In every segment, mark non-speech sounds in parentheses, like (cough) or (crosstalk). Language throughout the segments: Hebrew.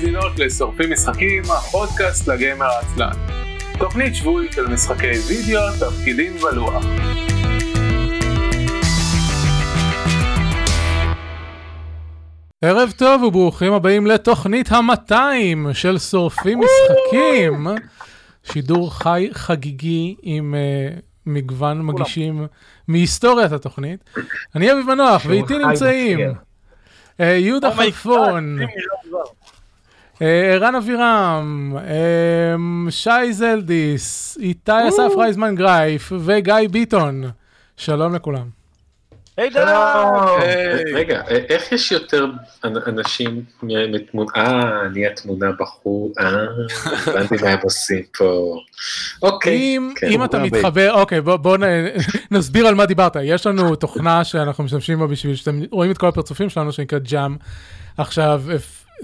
ומאזינות לשורפים משחקים, הפודקאסט לגיימר העצלן. תוכנית שבועית על משחקי וידאו, תפקידים ולוח. ערב טוב וברוכים הבאים לתוכנית ה-200 של שורפים משחקים. שידור חי חגיגי עם uh, מגוון מגישים מהיסטוריית התוכנית. אני אביב מנוח ואיתי נמצאים uh, יהודה Oh חלפון, אה, ערן אבירם, אה, שי זלדיס, איתי אסף רייזמן גרייף וגיא ביטון. שלום לכולם. היי. היי. רגע, איך יש יותר אנ- אנשים מתמונה, אה, נהיה תמונה בחור, אה, הבנתי מה הם עושים פה. אוקיי, אם, כן. אתה מתחבר, אוקיי, בוא, בוא נ, (laughs) נסביר על מה דיברת. יש לנו תוכנה שאנחנו משתמשים בה בשביל שאתם רואים את כל הפרצופים שלנו שנקראת ג'אם. עכשיו,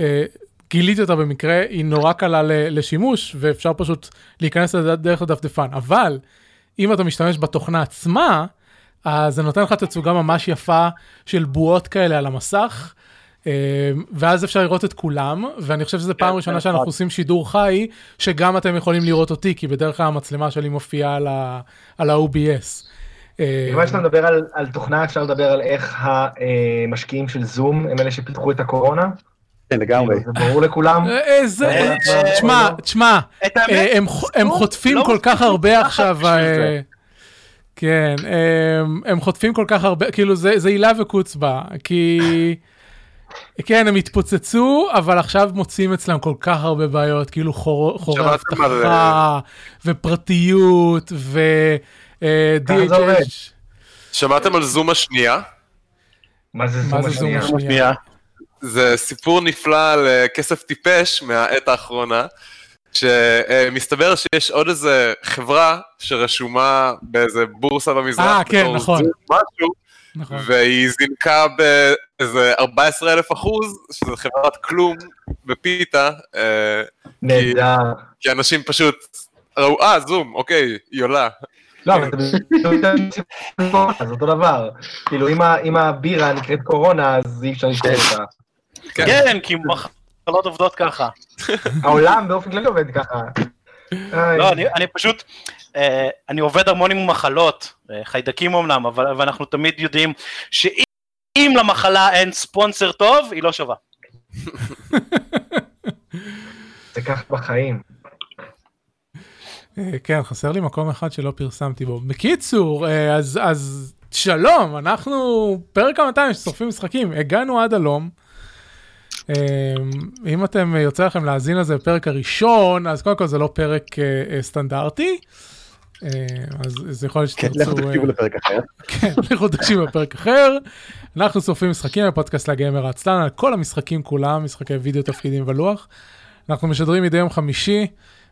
אה, גיליתי אותה במקרה, היא נורא קלה ל- לשימוש ואפשר פשוט להיכנס לזה דרך הדפדפן. אבל אם אתה משתמש בתוכנה עצמה, אז זה נותן לך תצוגה ממש יפה של בועות כאלה על המסך. אה, ואז אפשר לראות את כולם, ואני חושב שזו פעם ראשונה שאנחנו עושים שידור חי, שגם אתם יכולים לראות אותי, כי בדרך כלל המצלמה שלי מופיעה על ה- על ה-OBS. אה, מכיוון שאתה מדבר על, על תוכנה, אפשר לדבר על איך המשקיעים של זום הם אלה שפיתחו את הקורונה? כן, לגמרי. זה ברור לכולם? אה, איזה, אה, תשמע, תשמע, האמת, אה, הם זום חוטפים לא כל כך הרבה מוצלחת עכשיו, אה. כן, הם- הם חוטפים כל כך הרבה, כאילו זה זה הילה וקוצבה, כי... כן, הם התפוצצו, אבל עכשיו מוצאים אצלם כל כך הרבה בעיות, כאילו חור- חורי אבטחה, ופרטיות, ו... אה, ככה זה עובד. DHH. שמעתם על זום השנייה? מה זה זום השנייה? זה סיפור נפלא על אה, כסף טיפש מהעת האחרונה, שמסתבר שיש עוד איזה חברה שרשומה באיזה בורסה במזרח, אה, כן, נכון. משהו, נכון. והיא זינקה באיזה 14 אלף אחוז, שזה חברת כלום בפיתה, אה, נהדר. כי אנשים פשוט ראו, אה, זום, אוקיי, היא עולה. לא, אבל זה אותו דבר. כאילו, אם הבירה נקראת קורונה, אז אי אפשר לשתות אותה. כן, כי מחלות עובדות ככה. העולם באופן כללי עובד ככה. לא, אני- אני פשוט, אה, אני עובד המון עם מחלות, אה, חיידקים אמנם, אבל אבל אנחנו תמיד יודעים שאם למחלה אין ספונסר טוב, היא לא שווה. זה ככה בחיים. אה, כן, חסר לי מקום אחד שלא פרסמתי בו. בקיצור, אה, אז, אז שלום, אנחנו פרק ה-200 ששורפים משחקים, הגענו עד הלום. אה, אם אתם, יוצא לכם להאזין לזה בפרק הראשון, אז קודם כל זה לא פרק אה, אה, סטנדרטי. אה, אז זה יכול להיות כן, שתרצו... לכו תקשיבו אה, לפרק אחר. (laughs) כן, לכו תקשיבו בפרק אחר. אנחנו שורפים משחקים בפודקאסט לגיימר העצלן על כל המשחקים כולם, משחקי וידאו, תפקידים ולוח. אנחנו משדרים מדי יום חמישי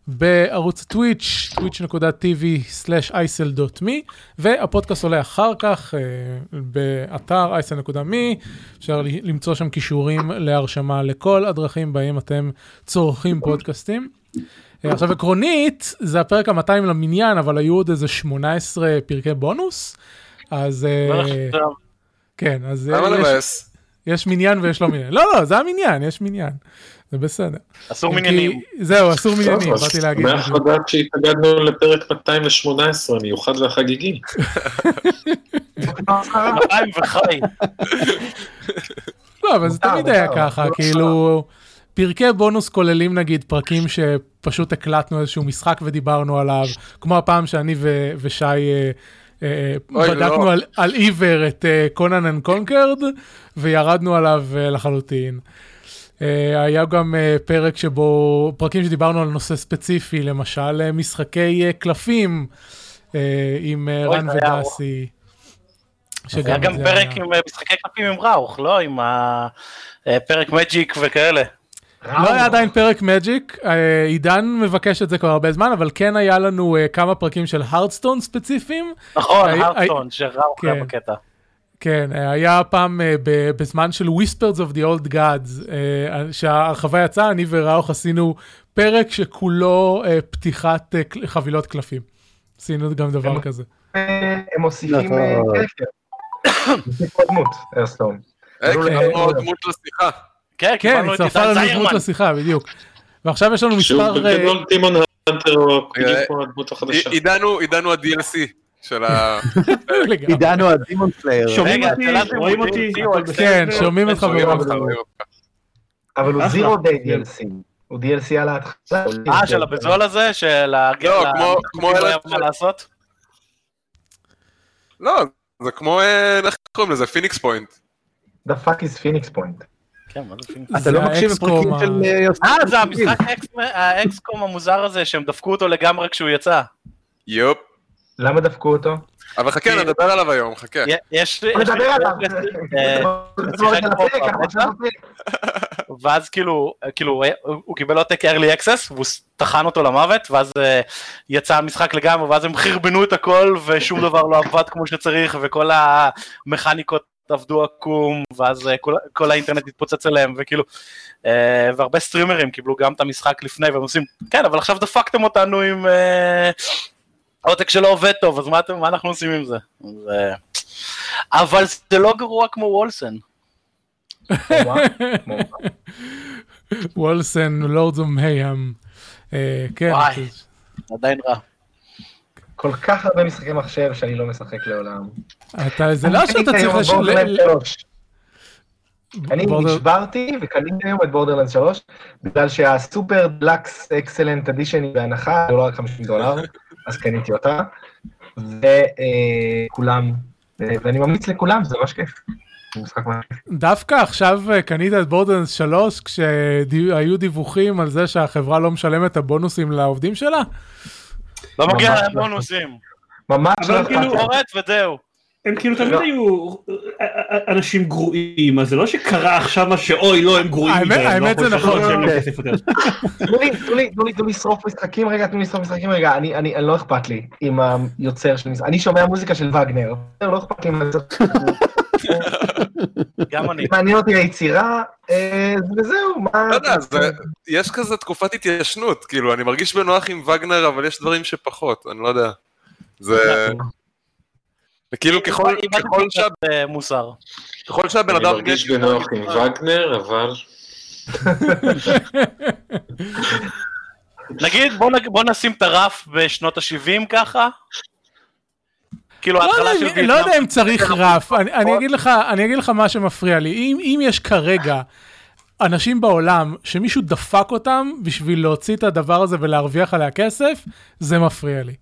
בערוץ טוויץ', twitch.tv/isl.me, והפודקאסט עולה אחר כך אה, באתר isl.me, אפשר למצוא שם כישורים להרשמה לכל הדרכים בהם אתם צורכים פודקאסטים. אה, עכשיו עקרונית זה הפרק ה-200 למניין אבל היו עוד איזה 18 פרקי בונוס. אז אה, בערך, כן אז למה יש, לבאס? יש מניין ויש לא מניין. לא לא זה המניין יש מניין זה בסדר. אסור מניינים. זהו אסור מניינים באתי להגיד. שמח. לדעת שהתנגדנו לפרק 218, המיוחד והחגיגי. 200 וחי. לא אבל זה תמיד היה ככה לא כאילו פרקי בונוס כוללים נגיד פרקים שפשוט הקלטנו איזשהו משחק ודיברנו עליו כמו הפעם שאני ושי. אה, אה, בדקנו לא. על, על עיוור את קונן אנד קונקרד וירדנו עליו אה, לחלוטין. אה, היה גם אה, פרק שבו פרקים שדיברנו על נושא ספציפי למשל אה, משחקי קלפים עם רן היה ודסי. היה גם פרק היה- עם משחקי קלפים עם ראוך, לא? עם הפרק מג'יק וכאלה. לא היה עדיין פרק מג'יק, עידן מבקש את זה כבר הרבה זמן, אבל כן היה לנו כמה פרקים של הרדסטון ספציפיים. נכון, הרדסטון, שראוך היה כן. בקטע. כן, אה, היה פעם אה, בזמן של Whispers of the Old Gods, אה, שההרחבה יצאה, אני וראוך עשינו פרק שכולו פתיחת חבילות קלפים. עשינו גם דבר כזה. הם מוסיפים דמות, לא, לא, לא. דמות לשיחה. כן, כן, הצטרפה עידן לנו דמות. לשיחה, בדיוק. ועכשיו יש לנו שהוא מספר... אה, בגדול דימון האנטר הוא. עידנו, עידנו ה-DLC של ה... לגמרי. עידנו הדימון פלייר. שומעים אותי? רואים אותי? הוא כן? שומעים אותך רואים ברור. אותך. אבל הוא. זירו דיי DLC. הוא DLC על ההתחלה. אה, של הבזול הזה? של ה... לא, כמו- לא מה לעשות? לא, זה כמו, אה, איך קוראים לזה? Phoenix Point. The fuck is Phoenix Point. כן, זה פינק? אתה לא מקשיב לפרקים של אה, יוסי. אה, זה המשחק ה X- ה XCOM המוזר הזה, שהם דפקו אותו לגמרי כשהוא יצא. Yup. למה דפקו אותו? אבל חכה, נדבר עליו היום, חכה. יש... נדבר עליו. אה, נותנים. ואז כאילו, כאילו הוא- קיבל עותק early access והוא טחן אותו למוות ואז אה, יצא המשחק לגמרי ואז הם חרבנו את הכל ושום דבר לא עבד כמו שצריך וכל המכניקות עבדו עקום ואז אה, כל, כל האינטרנט התפוצץ עליהם וכאילו אה, והרבה סטרימרים קיבלו גם את המשחק לפני והם עושים כן אבל עכשיו דפקתם אותנו עם אה, עותק שלא עובד טוב אז מה, אתם, מה אנחנו עושים עם זה? אה, אבל זה לא גרוע כמו Wolcen. (laughs) Wolcen, Lords of Mayhem. כן, וואי. זה- עדיין רע. כל כך הרבה משחקי מחשב שאני לא משחק לעולם. אתה, זה לא שאתה צריך... לש- ל- ל- אני נשברתי וקניתי היום את Borderlands 3 בגלל שה super deluxe excellent edition היא בהנחה, עולה רק 50 דולר, (laughs) אז קניתי אותה. וכולם, ואני ממליץ לכולם, זה ממש כיף. דווקא עכשיו אה, קנית את בורדנס 3 כשהיו דיווחים על זה שהחברה לא משלמת את הבונוסים לעובדים שלה? לא מגיע להם לא. בונוסים. ממש אבל לא אכפת כאילו, לי. פורט וזהו. הם כאילו תמיד לא. היו אה, אה, אנשים גרועים, אז זה לא שקרה עכשיו מה שאוי לא הם גרועים האמת- לא זה נכון. יותר. (laughs) תנו לי, תנו לי, תנו לי, תנו לי לשרוף משחקים רגע, תנו לי לשרוף משחקים רגע, אני, אני, לא אכפת לי עם היוצר של משחק, אני שומע מוזיקה של וגנר, לא אכפת לי מה זה, גם אני. מעניין אותי היצירה, אה, וזהו, מה... לא יודע, יש כזה תקופת התיישנות, כאילו, אני מרגיש בנוח עם וגנר, אבל יש דברים שפחות, אני לא יודע. זה... וכאילו ככל ככל שה- מוסר. ככל שהבן אני אדם... מרגיש יש- בנוח עם וגנר, אבל (laughs) נגיד בוא נג- בוא נשים את הרף בשנות ה-70 ככה. כאילו לא ההתחלה יודע של אם- וייטנאם. לא יודע אם צריך רף, אני- אני אגיד לך, אני אגיד לך מה שמפריע לי, אם יש כרגע אנשים בעולם שמישהו דפק אותם בשביל להוציא את הדבר הזה ולהרוויח עליה כסף, זה מפריע לי.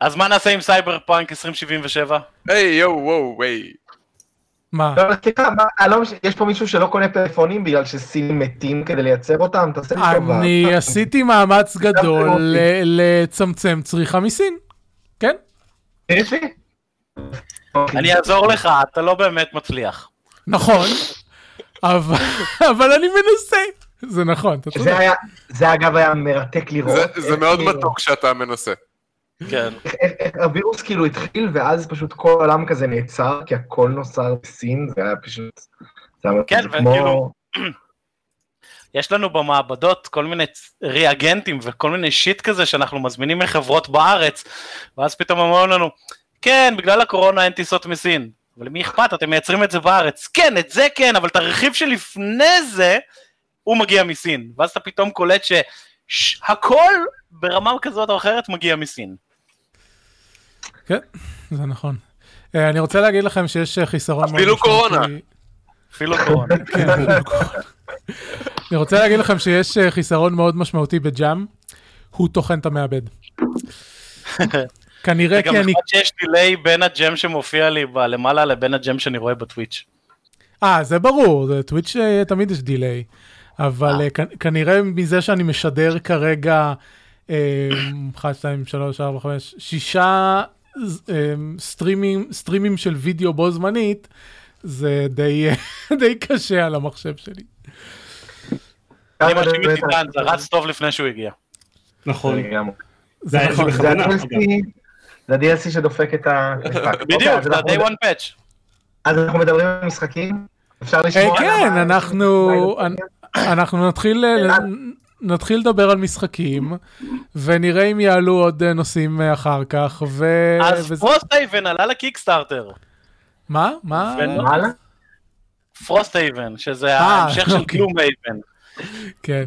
אז מה נעשה עם סייבר פאנק 2077? היי, יואו, וואו, וואי. מה? לא, סליחה, מה, אה, לא יש פה מישהו שלא קונה פלאפונים בגלל שסינים מתים כדי לייצר אותם? תעשה לי טובה. אני עשיתי מאמץ גדול ל- לצמצם צריכה מסין. כן? יש לי? אני אעזור לך, אתה לא באמת מצליח. נכון, אבל אבל אני מנסה. זה נכון, אתה צודק. זה אגב היה מרתק לראות. זה מאוד כאילו- מתוק שאתה מנסה. כן. איך- איך- הווירוס כאילו התחיל ואז פשוט כל העולם כזה נעצר כי הכל נוצר בסין זה היה פשוט. זה היה כן, וכאילו- (clears throat) יש לנו במעבדות כל מיני ריאגנטים וכל מיני שיט כזה שאנחנו מזמינים מחברות בארץ, ואז פתאום אומרים לנו, כן, בגלל הקורונה אין טיסות מסין. אבל למי אכפת, אתם מייצרים את זה בארץ. כן, את זה כן, אבל את הרכיב שלפני זה, הוא מגיע מסין. ואז אתה פתאום קולט שהכל ברמה כזאת או אחרת מגיע מסין. כן, זה נכון. אה, אני רוצה להגיד לכם שיש אה, חיסרון מאוד אפילו קורונה. אפילו קורונה. (laughs) כן, אפילו קורונה. אני רוצה להגיד לכם שיש אה, חיסרון מאוד משמעותי בג'אם, הוא טוחן את המעבד. כנראה זה גם כי אני... נחמד שיש דיליי בין הג'ם שמופיע לי למעלה לבין הג'ם שאני רואה בטוויץ'. אה, זה ברור, זה טוויץ' אה, תמיד יש דיליי. אבל אה, כנראה מזה שאני משדר כרגע 1, 2, 3, 4, 5, שישה אה, סטרימים, סטרימים של וידאו בו זמנית, זה די, (laughs) די קשה על המחשב שלי. אני מאשים את עידן, זה רץ טוב לפני שהוא הגיע. נכון. זה נכון. ה-DLC ה-DLC שדופק את ה... (laughs) בדיוק, אוקיי, אז זה אנחנו ה-day one patch. אז אנחנו מדברים על משחקים? אפשר אה, לשמוע? כן, אנחנו, אנחנו נתחיל, אה, נתחיל לדבר על משחקים, ונראה אם יעלו עוד אה, נושאים אה, אחר כך, ו... אז וזה- פרוסט אייבן עלה ל Kickstarter. מה? מה? ונ- וואלה? Frosthaven, שזה אה, ההמשך של אוקיי. Gloomhaven. כן.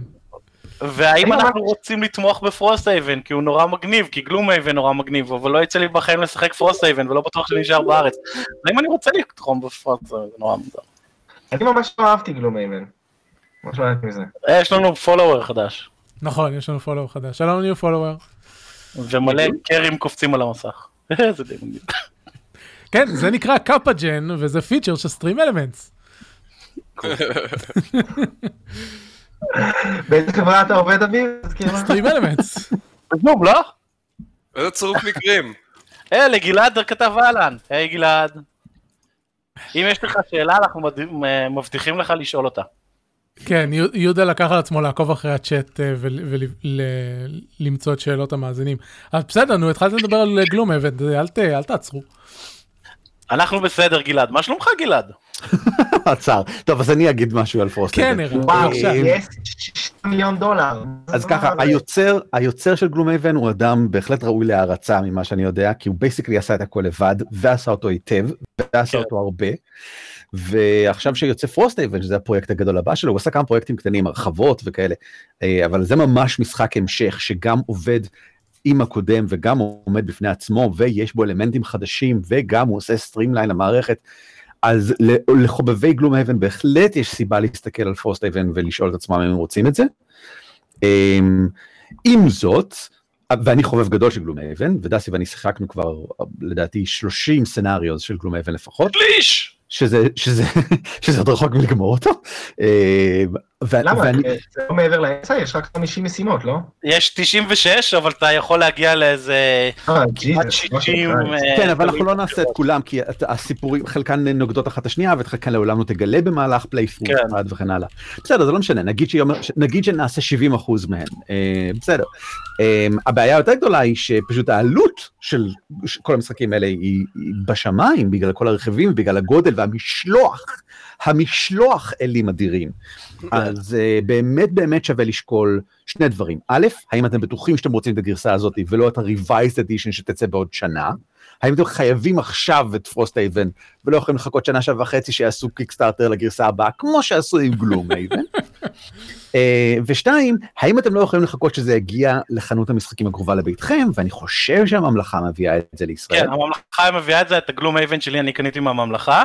והאם אני אנחנו רוצים לתמוך ב Frosthaven, כי הוא נורא מגניב, כי Gloomhaven נורא מגניב, אבל לא יצא לי בחיים לשחק Frosthaven, ולא בטוח שאני נשאר בארץ. האם אני רוצה לתמוך ב Frosthaven, זה נורא מוזר. אני ממש לא אהבתי Gloomhaven. לא מזה. יש לנו follower חדש, נכון, יש לנו follower חדש. שלום New follower. ומלא קרים קופצים על המסך. (laughs) זה די מגניב. כן, זה נקרא Kappagen, וזה פיצ'ר של StreamElements. (laughs) באיזה חברה אתה עובד אביב? StreamElements. Zoom, לא? איזה צירוף מקרים. אה, לגלעד כתב אהלן. היי גלעד. אם יש לך שאלה, אנחנו מבטיחים לך לשאול אותה. כן, יהודה לקח על עצמו לעקוב אחרי הצ'אט ולמצוא את שאלות המאזינים. אז בסדר, נו, התחלתם לדבר על גלום אבן, אל ת- אל תעצרו. אנחנו בסדר, גלעד. מה שלומך, גלעד? (laughs) עצר. טוב, אז אני אגיד משהו על פרוסט. כן. ערן, וואו. יש 6 מיליון דולר. אז ככה, היוצר, היוצר של Gloomhaven הוא אדם בהחלט ראוי להערצה ממה שאני יודע, כי הוא basically עשה את הכל לבד, ועשה אותו היטב, ועשה כן. אותו הרבה. ועכשיו שיוצא Frosthaven, שזה הפרויקט הגדול הבא שלו, הוא עשה כמה פרויקטים קטנים, הרחבות וכאלה, אה, אבל זה ממש משחק המשך שגם עובד עם הקודם וגם עומד בפני עצמו, ויש בו אלמנטים חדשים, וגם הוא עושה streamline למערכת. אז לחובבי Gloomhaven בהחלט יש סיבה להסתכל על Frosthaven ולשאול את עצמם אם הם רוצים את זה. אמ, עם זאת, ואני חובב גדול של Gloomhaven, ודסי ואני שיחקנו כבר לדעתי 30 scenarios של Gloomhaven לפחות, פליש! שזה, שזה, (laughs) שזה עוד רחוק מלגמור אותו. ו- למה? ואני- זה לא מעבר לאמצע, יש רק 50 משימות, לא? יש 96, אבל אתה יכול להגיע לאיזה אה, כמעט ג'יזוס. 60... אה, כן, אבל אנחנו לא נעשה את כולם, כי את- הסיפורים, חלקן נוגדות אחת השנייה, ואת חלקן לעולם לא תגלה במהלך playthrough כן. אחד וכן הלאה. בסדר, זה לא משנה, נגיד, שנעשה 70 אחוז מהן, אה, בסדר. אה, הבעיה היותר גדולה היא שפשוט העלות של כל המשחקים האלה היא, היא בשמיים, בגלל כל הרכיבים, בגלל הגודל והמשלוח, המשלוח אלים אדירים. אז uh, באמת באמת שווה לשקול שני דברים. א', האם אתם בטוחים שאתם רוצים את הגרסה הזאת ולא את ה-revised edition שתצא בעוד שנה? האם אתם חייבים עכשיו את פרוסט אייבן ולא יכולים לחכות שנה שעה וחצי שיעשו קיקסטארטר לגרסה הבאה כמו שעשו עם גלום אייבן? uh, ושתיים, האם אתם לא יכולים לחכות שזה יגיע לחנות המשחקים הקרובה לביתכם ואני חושב שהממלכה מביאה את זה לישראל. כן, הממלכה מביאה את זה, את הגלום אייבן שלי אני קניתי מהממלכה.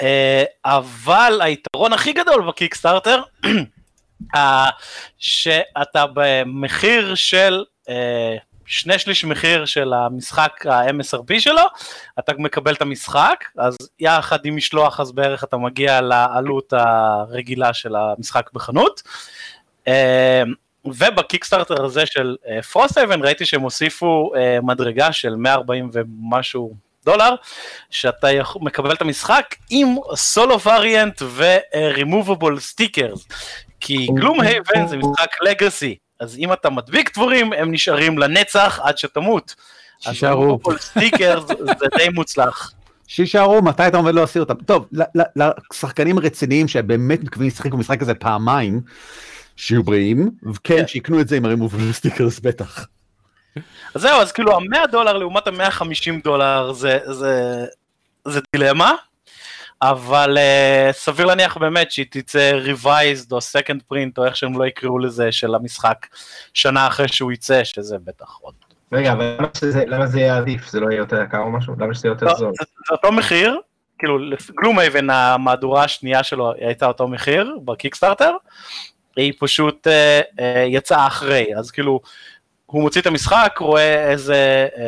אה, אבל היתרון הכי גדול בקיקסטארטר, אה, שאתה במחיר של אה, שני שליש מחיר של המשחק ה-MSRP שלו, אתה מקבל את המשחק, אז יחד עם משלוח אז בערך אתה מגיע לעלות הרגילה של המשחק בחנות. וב Kickstarter הזה של Frosthaven ראיתי שהם הוסיפו מדרגה של 140 ומשהו דולר, שאתה מקבל את המשחק עם solo variant ו-removable stickers, כי Gloomhaven זה משחק legacy, אז אם אתה מדביק דברים הם נשארים לנצח עד שתמות. שישארו. removable stickers (laughs) זה די מוצלח. שיישארו, מתי אתה עומד להסיר אותם? טוב, לשחקנים הרציניים שבאמת מתכוונים לשחק במשחק הזה פעמיים, שיהיו בריאים, וכן, שיקנו את זה עם הרימובל סטיקרס (laughs) בטח. אז זהו, אז כאילו ה-100 דולר לעומת ה-150 דולר זה, זה, זה דילמה, אבל uh, סביר להניח באמת שהיא תצא revised או second print או איך שהם לא יקראו לזה של המשחק שנה אחרי שהוא יצא, שזה בטח עוד. רגע, אבל למה שזה- למה זה יהיה עדיף? זה לא יהיה יותר יקר או משהו? למה שזה יהיה יותר לא, זול? זה, זה אותו מחיר, כאילו גלום אבן המהדורה השנייה שלו הייתה אותו מחיר בקיקסטארטר, היא פשוט uh, uh, יצאה אחרי, אז כאילו הוא מוציא את המשחק, רואה איזה, uh,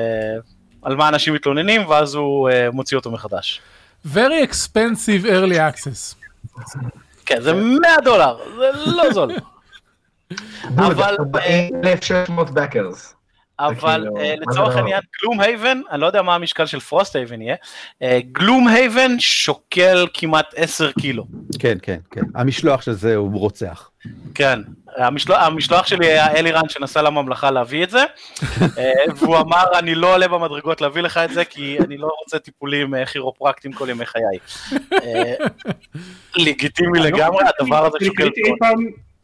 על מה אנשים מתלוננים, ואז הוא uh, מוציא אותו מחדש. Very expensive early access. כן, זה 100 דולר, זה לא זול. אבל, אה, 1,600 backers. אבל אה, זה לצורך לא? העניין, Gloomhaven, אני לא יודע מה המשקל של Frosthaven יהיה, אה, Gloomhaven שוקל כמעט 10 קילו. כן, כן, כן. המשלוח של זה הוא רוצח. כן, המשלוח, המשלוח שלי היה אלירן שנסע לממלכה להביא את זה, אה, והוא אמר אני לא עולה במדרגות להביא לך את זה כי אני לא רוצה טיפולים אה, כירופרקטיים כל ימי חיי. אה, לגיטימי לגמרי, הדבר הזה שוקל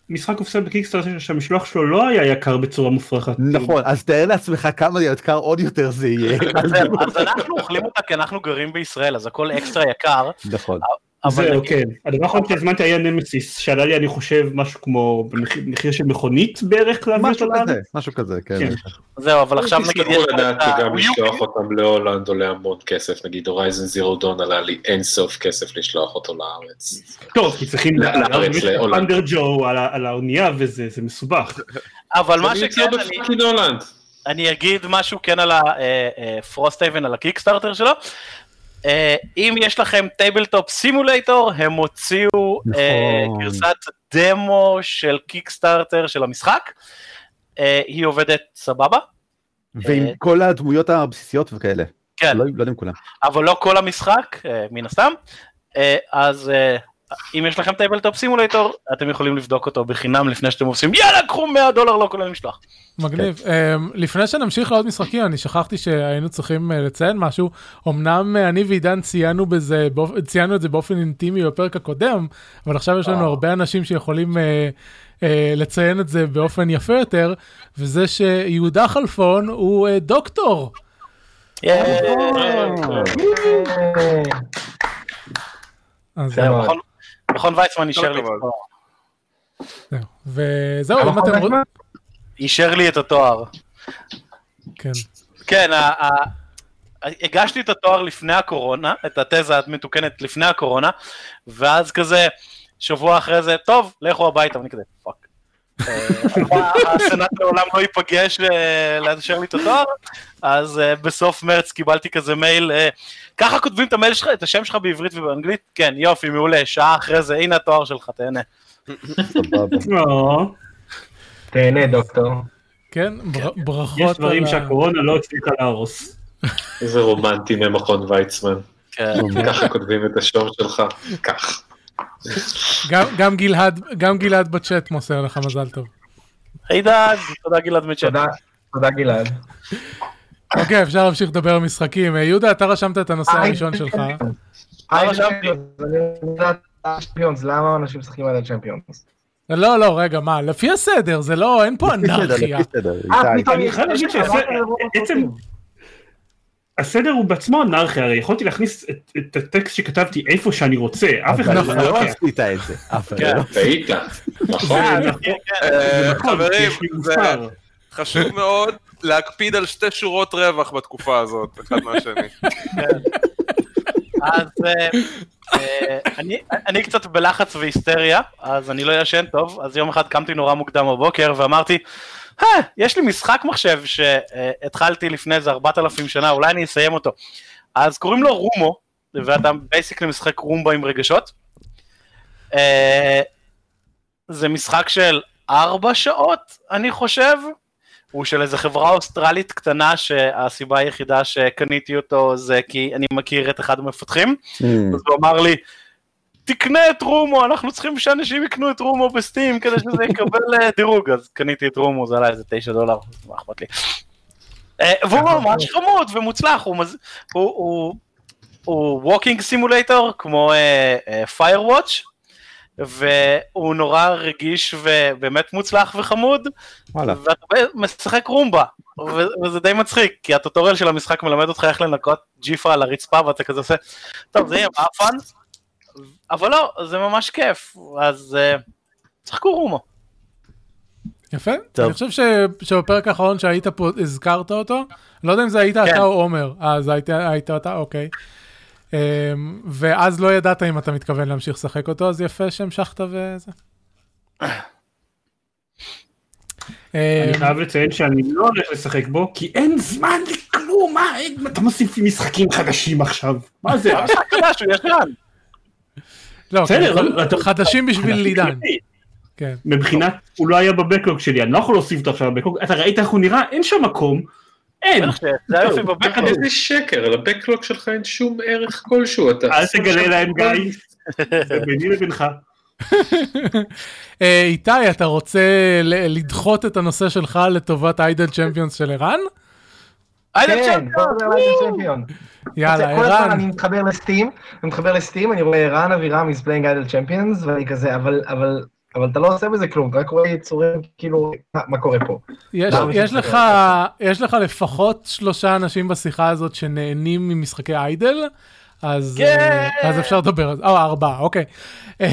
משחק אופסל בקיקסטארטר שהמשלוח שלו לא היה יקר בצורה מופרכת. נכון, אז תאר לעצמך כמה יקר עוד יותר זה יהיה. אז אנחנו אוכלים אותה כי אנחנו גרים בישראל, אז הכל אקסטרה יקר, נכון. אבל זהו, נגיד- כן. הדבר האחרון שהזמנתי היה נמסיס, שעלה לי אני חושב משהו כמו במחיר מחיר של מכונית בערך להביא משהו. כזה, משהו כזה, כן. כן. זהו, אבל עכשיו נגיד יש לך U לשלוח אותם להולנד עולה המון כסף, נגיד Horizon Zero Dawn עלה לי אין סוף כסף לשלוח אותו לארץ. טוב, כי צריכים לארץ, להולנד. אנדר ג'ו על האונייה וזה זה מסובך. אבל מה שכן, אני- אגיד משהו כן על ה Frosthaven, על ה Kickstarter שלו. אה, אם יש לכם Tabletop Simulator, הם הוציאו אה, נכון. גרסת דמו של Kickstarter של המשחק. אה, היא עובדת סבבה, ועם אה, כל הדמויות הבסיסיות וכאלה. כן, לא לא יודע אם כולם. אבל לא כל המשחק, אה, מן הסתם. אה, אז אה, אם יש לכם Tabletop Simulator, אתם יכולים לבדוק אותו בחינם לפני שאתם עושים יאללה קחו 100 דולר לא כולל משלוח. מגניב. אמ, לפני שנמשיך לעוד משחקים, אני שכחתי שהיינו צריכים אה, לציין משהו. אמנם אה, אני ועידן ציינו בזה, ציינו את זה באופן אינטימי בפרק הקודם, אבל עכשיו יש לנו הרבה אנשים שיכולים אה, אה, לציין את זה באופן יפה יותר, וזה שיהודה חלפון הוא אה, דוקטור. אה, אז כן. מכון- ויצמן אישר לי את. התואר. וזהו, אם אתם רוצים... אישר לי את התואר. כן. כן, הגשתי את התואר לפני הקורונה, את התזה המתוקנת לפני הקורונה, ואז כזה, שבוע אחרי זה, טוב, לכו הביתה, ואני כזה, fuck. אה, הסנאט לעולם לא ייפגש לאשר לי את התואר, אז אה, בסוף מרץ קיבלתי כזה מייל, אה, ככה כותבים את המייל שלך, את השם שלך בעברית ובאנגלית? כן, יופי, מעולה, שעה אחרי זה, הנה התואר שלך, תהנה. (laughs) לא, תהנה דוקטור. כן, בר- ברכות. יש דברים שהקורונה לא הצליחה להרוס. איזה רומנטי ממכון ויצמן. כן. ככה כותבים את השם שלך. כך. גם- גם גלעד, גם גלעד בצ'אט מוסר לך מזל טוב. עידן, תודה גלעד מצ'אט. תודה, תודה גלעד. אוקיי, אפשר להמשיך לדבר על משחקים. אה, יהודה, אתה רשמת את הנושא הראשון שלך. רשמתי? צ'מפיונס, אני יודעת, צ'מפיונס, למה אנשים משחקים על הצ'מפיונס? לא, לא, רגע, מה, לפי הסדר, זה לא, אין פה לפי סדר, אנרכיה. לפי סדר, אה, איתי. פתאום אני יש- חייב להגיד יש- שזה- עברת לרוב עצם- הפרקים. הסדר הוא בעצמו אנרכיה, הרי יכולתי להכניס את- את הטקסט שכתבתי איפה שאני רוצה, אף אחד לא לא לוקח. עשית את זה. אף אחד כן. לא. טעית. נכון. אה, נכון, אה, נכון, כי חברים, זה. חשוב מאוד להקפיד על שתי שורות רווח בתקופה הזאת, אחד מהשני. אז אה, אה, אני- אני קצת בלחץ והיסטריה, אז אני לא ישן טוב, אז יום אחד קמתי נורא מוקדם בבוקר ואמרתי, "אה, יש לי משחק מחשב שהתחלתי לפני איזה 4,000 שנה, אולי אני אסיים אותו. אז קוראים לו Rumu, ואתה basically משחק Roomba עם רגשות. אה, זה משחק של ארבע שעות, אני חושב. הוא של איזה חברה אוסטרלית קטנה שהסיבה היחידה שקניתי אותו זה כי אני מכיר את אחד המפתחים, Hmm. אז הוא אמר לי, תקנה את Rumu, אנחנו צריכים שאנשים יקנו את Rumu ב Steam כדי שזה יקבל אה, דירוג, אז קניתי את Rumu, זה עלה איזה תשע דולר, מה אכפת לי. אה, והוא ממש חמוד ומוצלח, הוא walking simulator כמו Firewatch, והוא נורא רגיש ובאמת מוצלח וחמוד. ואתה משחק Roomba, וזה די מצחיק, כי ה tutorial של המשחק מלמד אותך איך לנקות ג'יפה על הרצפה, ואתה כזה עושה, טוב זה יהיה מאפן, אבל לא, זה ממש כיף, אז אה, שחקו רומו. יפה. טוב. אני חושב ש- שבפרק האחרון שהיית פה הזכרת אותו, לא יודע אם זה היית כן. אתה או עומר, אז היית היית אתה, אוקיי. אמ, ואז לא ידעת אם אתה מתכוון להמשיך לשחק אותו, אז יפה שהמשכת וזה. אני אמ, חייב לציין שאני לא הולך לשחק בו, כי אין זמן לכלום, מה, אין- אתה מוסיף לי משחקים חדשים עכשיו, מה זה? (laughs) המשחק חדש, הוא ישן. לא, בסדר, כן, אבל אתה- חדשים בשביל לידן. כן. מבחינת, הוא לא היה בבקלוג שלי, אני לא יכול להוסיף אותו עכשיו בבקלוג, אתה ראית איך הוא נראה? אין שם מקום, אין, שזה היופי בבקלוג. איזה שקר, לבקלוג שלך אין שום ערך כלשהו. אתה- אל תגלה להם גיא, (laughs) זה ביני לבינך. (laughs) אה, איתי, אתה רוצה ל- לדחות את הנושא שלך לטובת איידל צ'מפיונס של ערן? כן, צ'מפיון! יאללה, כל הזמן אני ערן. מתחבר לסטים, אני מתחבר לסטים, אני רואה ערן אבירם is playing idle champions, ואני כזה, אבל, אבל, אבל אתה לא עושה בזה כלום, אתה רק רואה יצורים, כאילו, מה, מה קורה פה? יש, יש, לך, יש לך לפחות שלושה אנשים בשיחה הזאת שנהנים ממשחקי איידל, אז כן. אה, אז אפשר לדבר על זה. או, ארבעה, אוקיי. אה,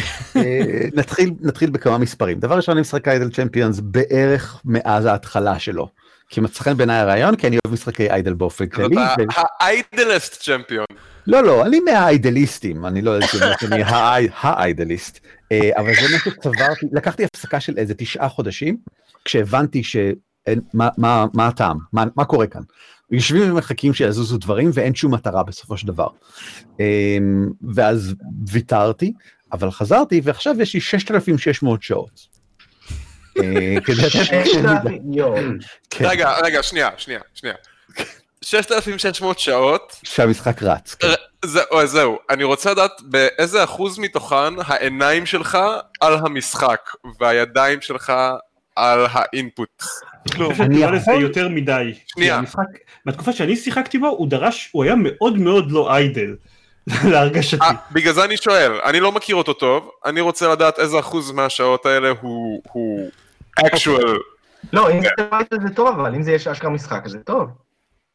נתחיל נתחיל בכמה מספרים דבר ראשון אני משחק איידל צ'מפיונס בערך מאז ההתחלה שלו. כי מצא חן בעיניי הרעיון כי אני אוהב משחקי איידל באופן כללי. ו- האיידלסט צ'מפיון. לא לא אני מהאיידליסטים אני לא יודעת אם אני האי- האיידליסט אה, אבל זה מה שצברתי לקחתי הפסקה של איזה תשעה חודשים כשהבנתי שאין מה מה הטעם מה מה קורה כאן. יושבים ומחכים שיזוזו דברים ואין שום מטרה בסופו של דבר. אה, ואז ויתרתי אבל חזרתי ועכשיו יש לי 6,600 שעות. רגע, רגע, שנייה, שנייה, שנייה. 6,600 שעות, שהמשחק רץ. כן. זה- או, זהו, אני רוצה לדעת באיזה אחוז מתוכן העיניים שלך על המשחק והידיים שלך על האינפוט. כלום, אני נראה לזה יותר מדי. שנייה. המשחק, בתקופה שאני שיחקתי בו, הוא דרש, הוא היה מאוד מאוד לא איידל, (laughs) להרגשתי. אה, בגלל זה אני שואל, אני לא מכיר אותו טוב, אני רוצה לדעת איזה אחוז מהשעות האלה הוא הוא actual. לא, אם זה idle זה טוב, אבל אם זה יש אשכרה משחק, אז זה טוב.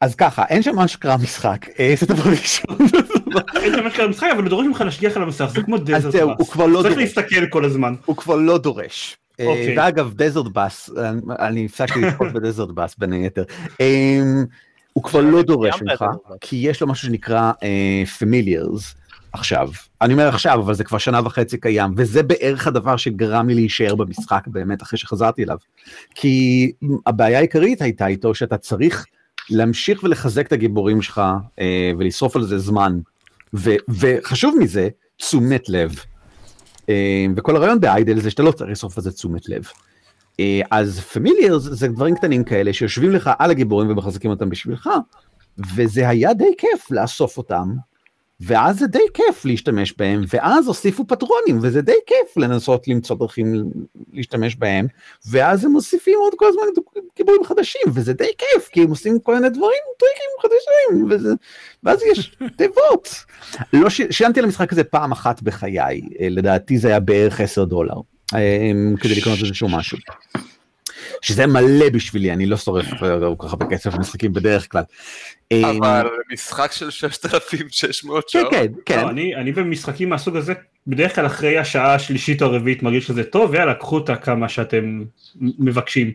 אז ככה אין שם מה שקרה משחק אה, זה דבר ראשון. אין שם משהו משחק, אבל הוא דורש ממך להשגיח על המסך, זה כמו Desert זהו הוא כבר לא צריך דורש. להסתכל כל הזמן. הוא כבר לא דורש. אה, אוקיי. ואגב Desert Bus אני הפסקתי לצפות ב Desert Bus בין היתר. הוא כבר לא דורש ממך. כי יש לו משהו שנקרא familiars עכשיו אני אומר עכשיו אבל זה כבר שנה וחצי קיים וזה בערך הדבר שגרם לי להישאר במשחק באמת אחרי שחזרתי אליו. כי הבעיה העיקרית הייתה איתו שאתה צריך להמשיך ולחזק את הגיבורים שלך אה, ולשרוף על זה זמן ו- וחשוב מזה תשומת לב. אה, וכל הרעיון באיידל זה שאתה לא צריך לשרוף על זה תשומת לב. אה, אז פמיליארס זה דברים קטנים כאלה שיושבים לך על הגיבורים ומחזקים אותם בשבילך, וזה היה די כיף לאסוף אותם, ואז זה די כיף להשתמש בהם, ואז הוסיפו פטרונים, וזה די כיף לנסות למצוא דרכים להשתמש בהם, אז הם מוסיפים עוד כל הזמן גיבורים חדשים, וזה די כיף, כי הם עושים כל מיני דברים, טריקים חדשים, וזה, ואז יש (laughs) תיבות. לא ש... שילמתי על המשחק הזה פעם אחת בחיי, אה, לדעתי זה היה בערך 10 דולר, אה, כדי לקנות איזשהו משהו. שזה מלא בשבילי, אני לא שורף אה, כל כך הרבה כסף במשחקים בדרך כלל. אה, אבל משחק של 6,600 כן, שעות. כן, כן. לא, אני, אני במשחקים מהסוג הזה, בדרך כלל אחרי השעה השלישית או הרביעית מרגיש שזה טוב, ויאללה, קחו אותה כמה שאתם מבקשים.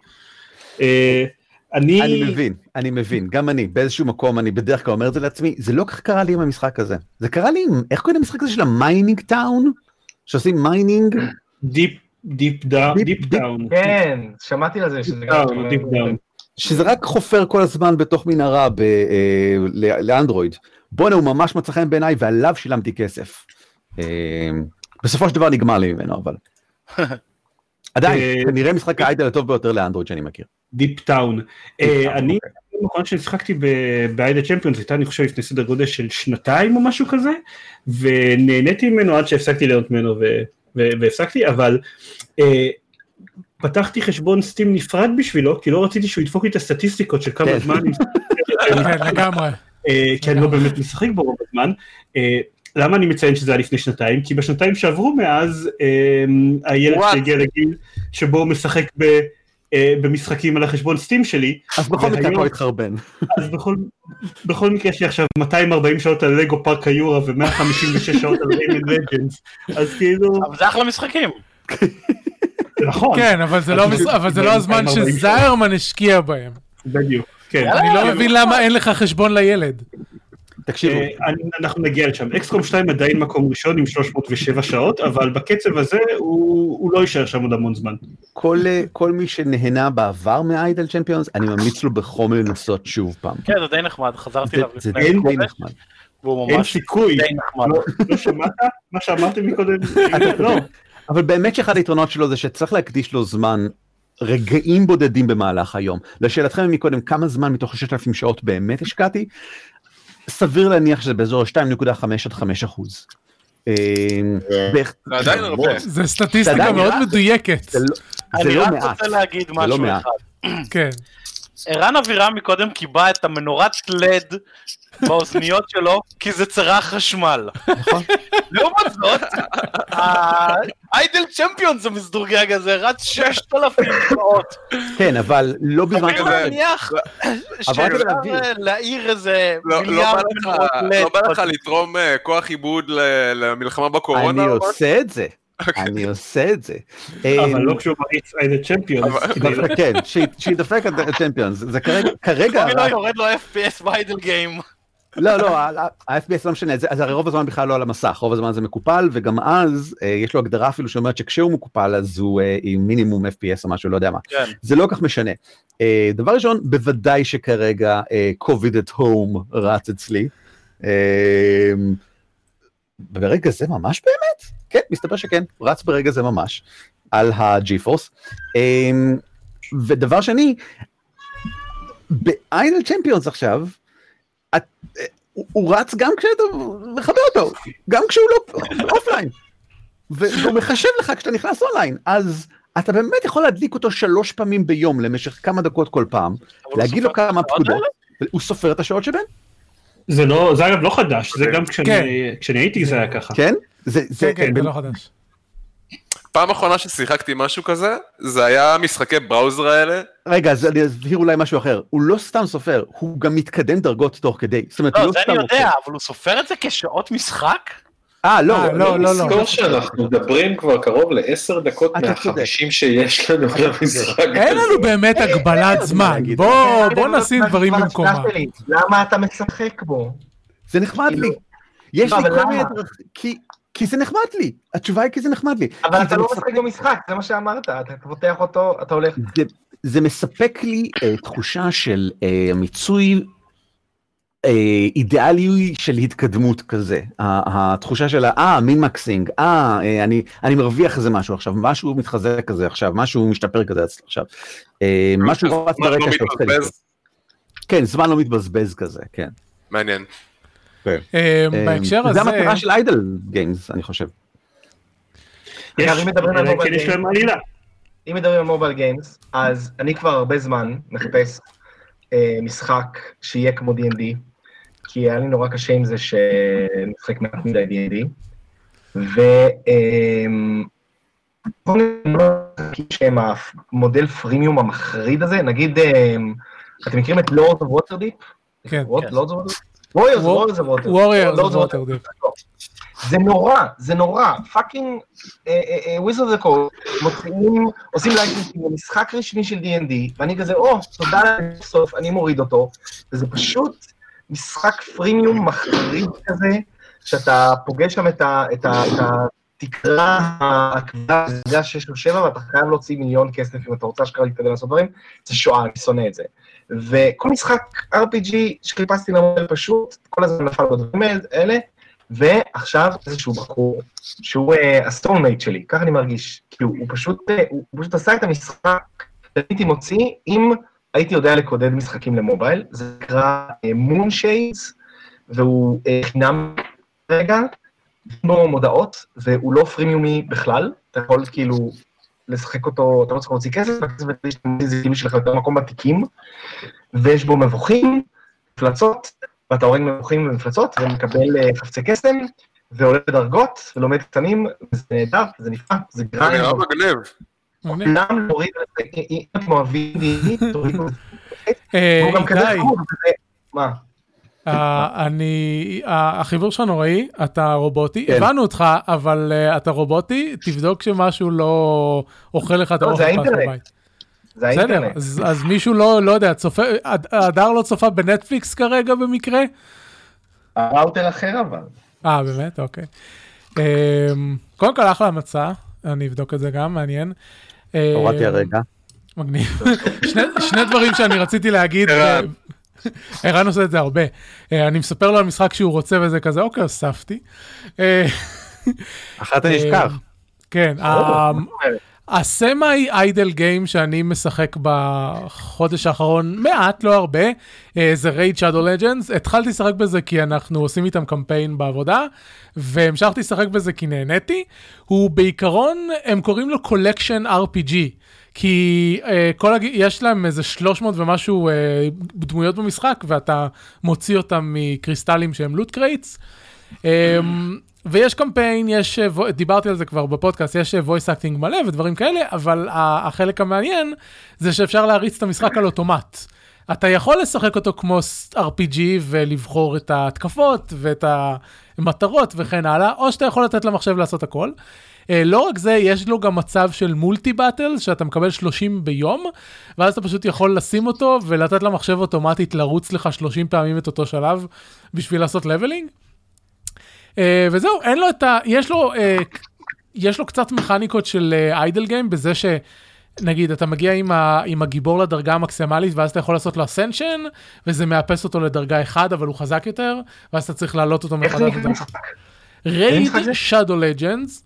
אה, אני, אני מבין, אני מבין, גם אני, באיזשהו מקום אני בדרך כלל אומר את זה לעצמי, זה לא כך קרה לי עם המשחק הזה. זה קרה לי עם, איך קוראים למשחק הזה של ה mining town? שעושים mining? Deep, Deep Town. כן, שמעתי על זה שזה גם... Deep Town. שזה רק חופר כל הזמן בתוך מנהרה ב, אה, ל- לאנדרואיד. בואנה הוא ממש מצא חן בעיניי ועליו שילמתי כסף. אה, בסופו של דבר נגמר לי ממנו אבל. (laughs) עדיין, אה, כנראה משחק ה idle הטוב ביותר לאנדרואיד שאני מכיר. Deep Town. אה, אני, אוקיי. הפעם האחרונה ששיחקתי ב Idle Champions הייתה אני חושב לפני סדר גודל של שנתיים או משהו כזה, ונהניתי ממנו עד שהפסקתי ליהנות ממנו והפסקתי, אבל אה, פתחתי חשבון Steam נפרד בשבילו, כי לא רציתי שהוא ידפוק לי את הסטטיסטיקות של כמה כן. זמן, אני (laughs) כן, לגמרי. אה, כי אני לא באמת משחק בו רוב הזמן. אה, למה אני מציין שזה היה לפני שנתיים? כי בשנתיים שעברו מאז, אה, הילד? שהגיע לגיל שבו הוא משחק ב... אה, במשחקים על החשבון סטים שלי, אז בכל מקרה הכל התחרבן. אז בכל, בכל מקרה יש לי עכשיו 240 שעות על לגו פארק היורה ו-156 שעות על ריימן לג'נדס, אז כאילו, אבל זה אחלה משחקים. נכון, כן, אבל זה לא המש- אבל זה לא הזמן 240 שזיירמן השקיע בהם. בדיוק, כן. אני לא מבין למה אין לך חשבון לילד. תקשיבו, אה, אני- אנחנו נגיע לשם. אקסקום 2 עדיין מקום ראשון עם 307 שעות, אבל בקצב הזה הוא הוא לא יישאר שם עוד המון זמן. כל, אה, כל מי שנהנה בעבר מאיידל צ'מפיונס, אני ממליץ לו בחום לנסות שוב פעם. כן, זה די נחמד, חזרתי זה, אליו זה לפני די חודש, נחמד. אין ממש סיכוי, די. לא- לא שמעת מה שאמרתם מקודם? לא, אבל באמת שאחד היתרונות שלו זה שצריך להקדיש לו זמן, רגעים בודדים במהלך היום. לשאלתכם מקודם, כמה זמן מתוך 6,000 שעות באמת השקעתי? סביר להניח שזה באזור 2.5 עד 5 אחוז. אה, זה עדיין הרבה. זה סטטיסטיקה מאוד מדויקת. לא- אני לא רק. רוצה להגיד לא משהו. אחד. כן. ערן אבירם מקודם קיבע את המנורת לד באוזניות שלו, כי זה צרח חשמל. נכון. לעומת זאת, האיידל צ'מפיונס המסדורגג הזה רץ 6,000 שעות. כן, אבל לא בזמן אני כזה. מניח אבל שאפשר. להעיר איזה לא לא מיליארד מנורות לא בא לך לד. לתרום אה, כוח עיבוד למלחמה בקורונה? אני? עושה את זה. אני עושה את זה. אבל אמ, לא כשהוא מריץ איידה צ'מפיונס. דווקא כן, שידפק את הצ'מפיונס. זה כרגע, (laughs) כרגע, אני לא יורד לו FPS באיידל גיים. לא, לא, ה-FPS לא משנה, זה- אז הרי רוב הזמן בכלל לא על המסך, רוב הזמן זה מקופל, וגם אז אה, יש לו הגדרה אפילו שאומרת שכשהוא מקופל אז הוא אה, עם מינימום FPS או משהו, לא יודע מה. כן. זה לא כך משנה. אה, דבר ראשון, בוודאי שכרגע COVID at home רץ אצלי. ברגע זה ממש באמת? כן, מסתבר שכן, רץ ברגע זה ממש, על ה-GeForce. אה, ודבר שני, ב Idle Champions עכשיו, את, אה, הוא, הוא רץ גם כשאתה מכבה אותו, גם כשהוא לא אופליין. והוא מחשב לך כשאתה נכנס אונליין, אז אתה באמת יכול להדליק אותו שלוש פעמים ביום למשך כמה דקות כל פעם, להגיד לו כמה פקודות, הוא סופר את השעות שבין, זה לא, זה אגב לא חדש, זה גם כן. כשאני כשאני הייתי זה היה ככה. כן? זה, זה, כן, כן, זה לא חדש. פעם אחרונה ששיחקתי משהו כזה, זה היה משחקי browser האלה. רגע, אז אני אסביר אולי משהו אחר, הוא לא סתם סופר, הוא גם מתקדם דרגות תוך כדי, זאת אומרת, הוא לא, לא זה סתם אני. יודע, אבל הוא סופר את זה כשעות משחק? אה, לא, אה, לא, לא, לא. תזכור שאנחנו מדברים כבר קרוב לעשר דקות מהחמישים שיש לנו למשחק אין הזה. לנו באמת הגבלת זמן. בוא בוא נשים דברים במקומם. שלי, למה אתה משחק בו? זה נחמד לי. כאילו- יש לא, לי כל מיני? דרכים, כי- כי זה נחמד לי, התשובה היא כי זה נחמד לי. אבל אתה לא מספק- משחק במשחק, זה מה שאמרת, אתה פותח אותו, אתה הולך. זה, מספק לי אה, תחושה של אה, מיצוי אידיאלי של התקדמות כזה. התחושה של אה, מין מקסינג, אה, אה, אני, אני מרוויח איזה משהו עכשיו, משהו מתחזק כזה עכשיו, משהו משתפר כזה עכשיו. אה, משהו רץ לא ברקע שעושה לי. מתבזבז. כן, זמן לא מתבזבז כזה, כן. מעניין. אה, אה, בהקשר זה הזה, המטרה של איידל גיימס, אני חושב. אם מדברים על mobile כן יש להם games. עלילה. אם מדברים על mobile games, אז אני כבר הרבה זמן מחפש אה, משחק שיהיה כמו D&D, כי היה לי נורא קשה עם זה שנשחק מעט מדי D&D, משחקים שהם המודל freemium המחריד הזה, נגיד, אה, אתם מכירים את Lord of Waterdeep? כן. Lord of Waterdeep? Warriors, of Waterdeep. Of Waterdeep. זה נורא, זה נורא, fucking וויזרד זה קול, מוציאים, עושים לייטינג למשחק רשמי של D&D, ואני כזה, או, תודה לסוף, אני מוריד אותו, וזה פשוט משחק פרימיום מחריד כזה, שאתה פוגש שם את ה- את ה- את התקרה הכבדה, זה יודע שיש לו שבע, ואתה חייב להוציא מיליון כסף אם אתה רוצה אשכרה להתקדם לעשות דברים, זה שואה, אני שונא את זה. וכל משחק RPG שחיפשתי למודל פשוט, כל הזמן נפל בדברים האלה, ועכשיו איזשהו בחור, שהוא uh, ה soulmate שלי, ככה אני מרגיש, כי הוא, הוא פשוט, uh, הוא, הוא פשוט עשה את המשחק שהייתי מוציא, אם הייתי יודע לקודד משחקים ל mobile, זה נקרא Moonshades, והוא uh, חינם רגע, כמו מודעות, והוא לא פרימיומי בכלל, אתה יכול כאילו לשחק אותו, אתה לא צריך להוציא כסף, הזה זה כאילו שלך יותר מקום בתיקים, ויש בו מבוכים, מפלצות, ואתה הורג מבוכים ומפלצות, ומקבל אה, חפצי קסם, ועולה בדרגות, ולומד קטנים, וזה נהדר, זה נפלא, זה זה grind, נראה מגניב. מגניב. כולם להוריד את זה, אם אתם אוהבים (laughs) תורידו את זה, אה, והוא גם כזה מה? אה, אני, אה, החיבור שלך נוראי, אתה רובוטי, כן. הבנו אותך, אבל אה, אתה רובוטי, תבדוק שמשהו לא אוכל לך את לא, האוכל. בבית. זה בסדר, האינטרנט. אז אז מישהו לא, לא יודע, צופה, הד- הדר לא צופה בנטפליקס כרגע במקרה? הראוטר אחר אבל. אה, באמת? אוקיי. אמ, קודם כל, אחלה מצע, אני אבדוק את זה גם, מעניין. הורדתי אמ, הרגע. מגניב. (laughs) שני, שני דברים שאני רציתי להגיד. ערן. אה, עושה את זה הרבה. אה, אני מספר לו על משחק שהוא רוצה וזה כזה, אוקיי, הוספתי. אה, אחת אני אשכח. כן, ה- ה semi idle game שאני משחק בחודש האחרון, מעט, לא הרבה, אה, זה Raid Shadow Legends. התחלתי לשחק בזה כי אנחנו עושים איתם קמפיין בעבודה, והמשכתי לשחק בזה כי נהניתי. הוא בעיקרון, הם קוראים לו collection RPG. כי uh, כל הג... יש להם איזה 300 ומשהו uh, דמויות במשחק, ואתה מוציא אותם מקריסטלים שהם loot crates. Um, ויש קמפיין, יש, אה, דיברתי על זה כבר בפודקאסט, יש voice acting מלא ודברים כאלה, אבל החלק המעניין זה שאפשר להריץ את המשחק על אוטומט. אתה יכול לשחק אותו כמו RPG ולבחור את ההתקפות ואת המטרות וכן הלאה, או שאתה יכול לתת למחשב לעשות הכל. אה, לא רק זה, יש לו גם מצב של multi battle, שאתה מקבל 30 ביום, ואז אתה פשוט יכול לשים אותו ולתת למחשב אוטומטית לרוץ לך 30 פעמים את אותו שלב בשביל לעשות leveling. אה, וזהו, אין לו את ה... יש לו, אה, יש לו קצת מכניקות של idle game בזה ש... נגיד, אתה מגיע עם, ה, עם הגיבור לדרגה המקסימלית, ואז אתה יכול לעשות לו ascension, וזה מאפס אותו לדרגה 1, אבל הוא חזק יותר, ואז אתה צריך להעלות אותו איך זה מחדש. נקרא משחק? Raid? Shadow Legends,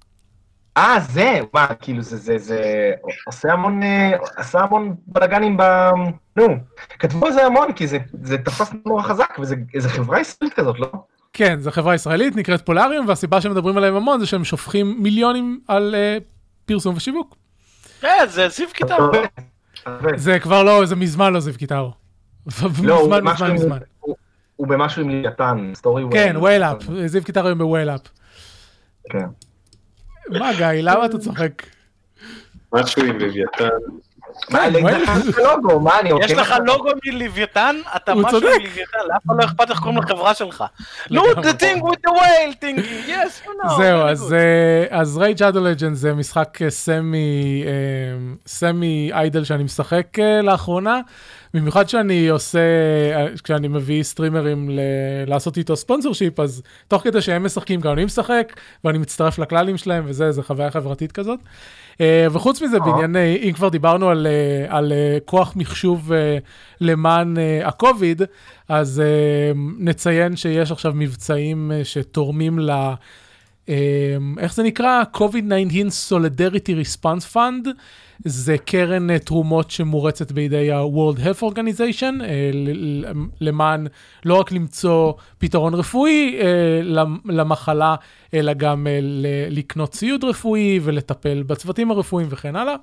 אה, זה, מה, כאילו, זה, זה, זה עושה המון, אה, עשה המון בלאגנים ב... נו, כתבו על זה המון, כי זה, זה תפס נורא חזק, וזה חברה ישראלית כזאת, לא? כן, זו חברה ישראלית, נקראת Plarium, והסיבה שמדברים עליהם המון זה שהם שופכים מיליונים על uh, פרסום ושיווק. כן, זה זיו עובד. זה כבר לא, זה מזמן לא זיו קיטרו. לא, מזמן, מזמן, מזמן. הוא- הוא במשהו עם לוויתן, sorry כן, Whale App, זיו קיטרו היום ב Whale App. כן. מה גיא, למה אתה צוחק? משהו עם לוויתן. מה, כן, זה וואלה. לוגו, מה, אני יש עוקב לך. לוגו מלוויתן, אתה משהו. מלוויתן, לאף אחד לא אכפת איך קוראים לחברה שלך. נו, לגמרי. the thing with the whale thingy, yes, you know. זהו, אז, Raid Shadow Legend זה משחק אה, semi, אה, semi idle שאני משחק אה, לאחרונה, במיוחד שאני עושה, כשאני מביא סטרימרים ל- לעשות איתו ספונסור שיפ, אז תוך כדי שהם משחקים גם אני משחק, ואני מצטרף לכללים שלהם, וזה, זה חוויה חברתית כזאת. אה, וחוץ מזה, בענייני, אם כבר דיברנו על, אה, על אה, כוח מחשוב אה, למען אה, הקוביד, אז אה, נציין שיש עכשיו מבצעים אה, שתורמים ל... אה, איך זה נקרא? COVID-19 Solidarity Response Fund. זה קרן אה, תרומות שמורצת בידי ה-World Health Organization, אה, למען לא רק למצוא פתרון רפואי אה, למ- למחלה, אלא גם לקנות ציוד רפואי ולטפל בצוותים הרפואיים וכן הלאה.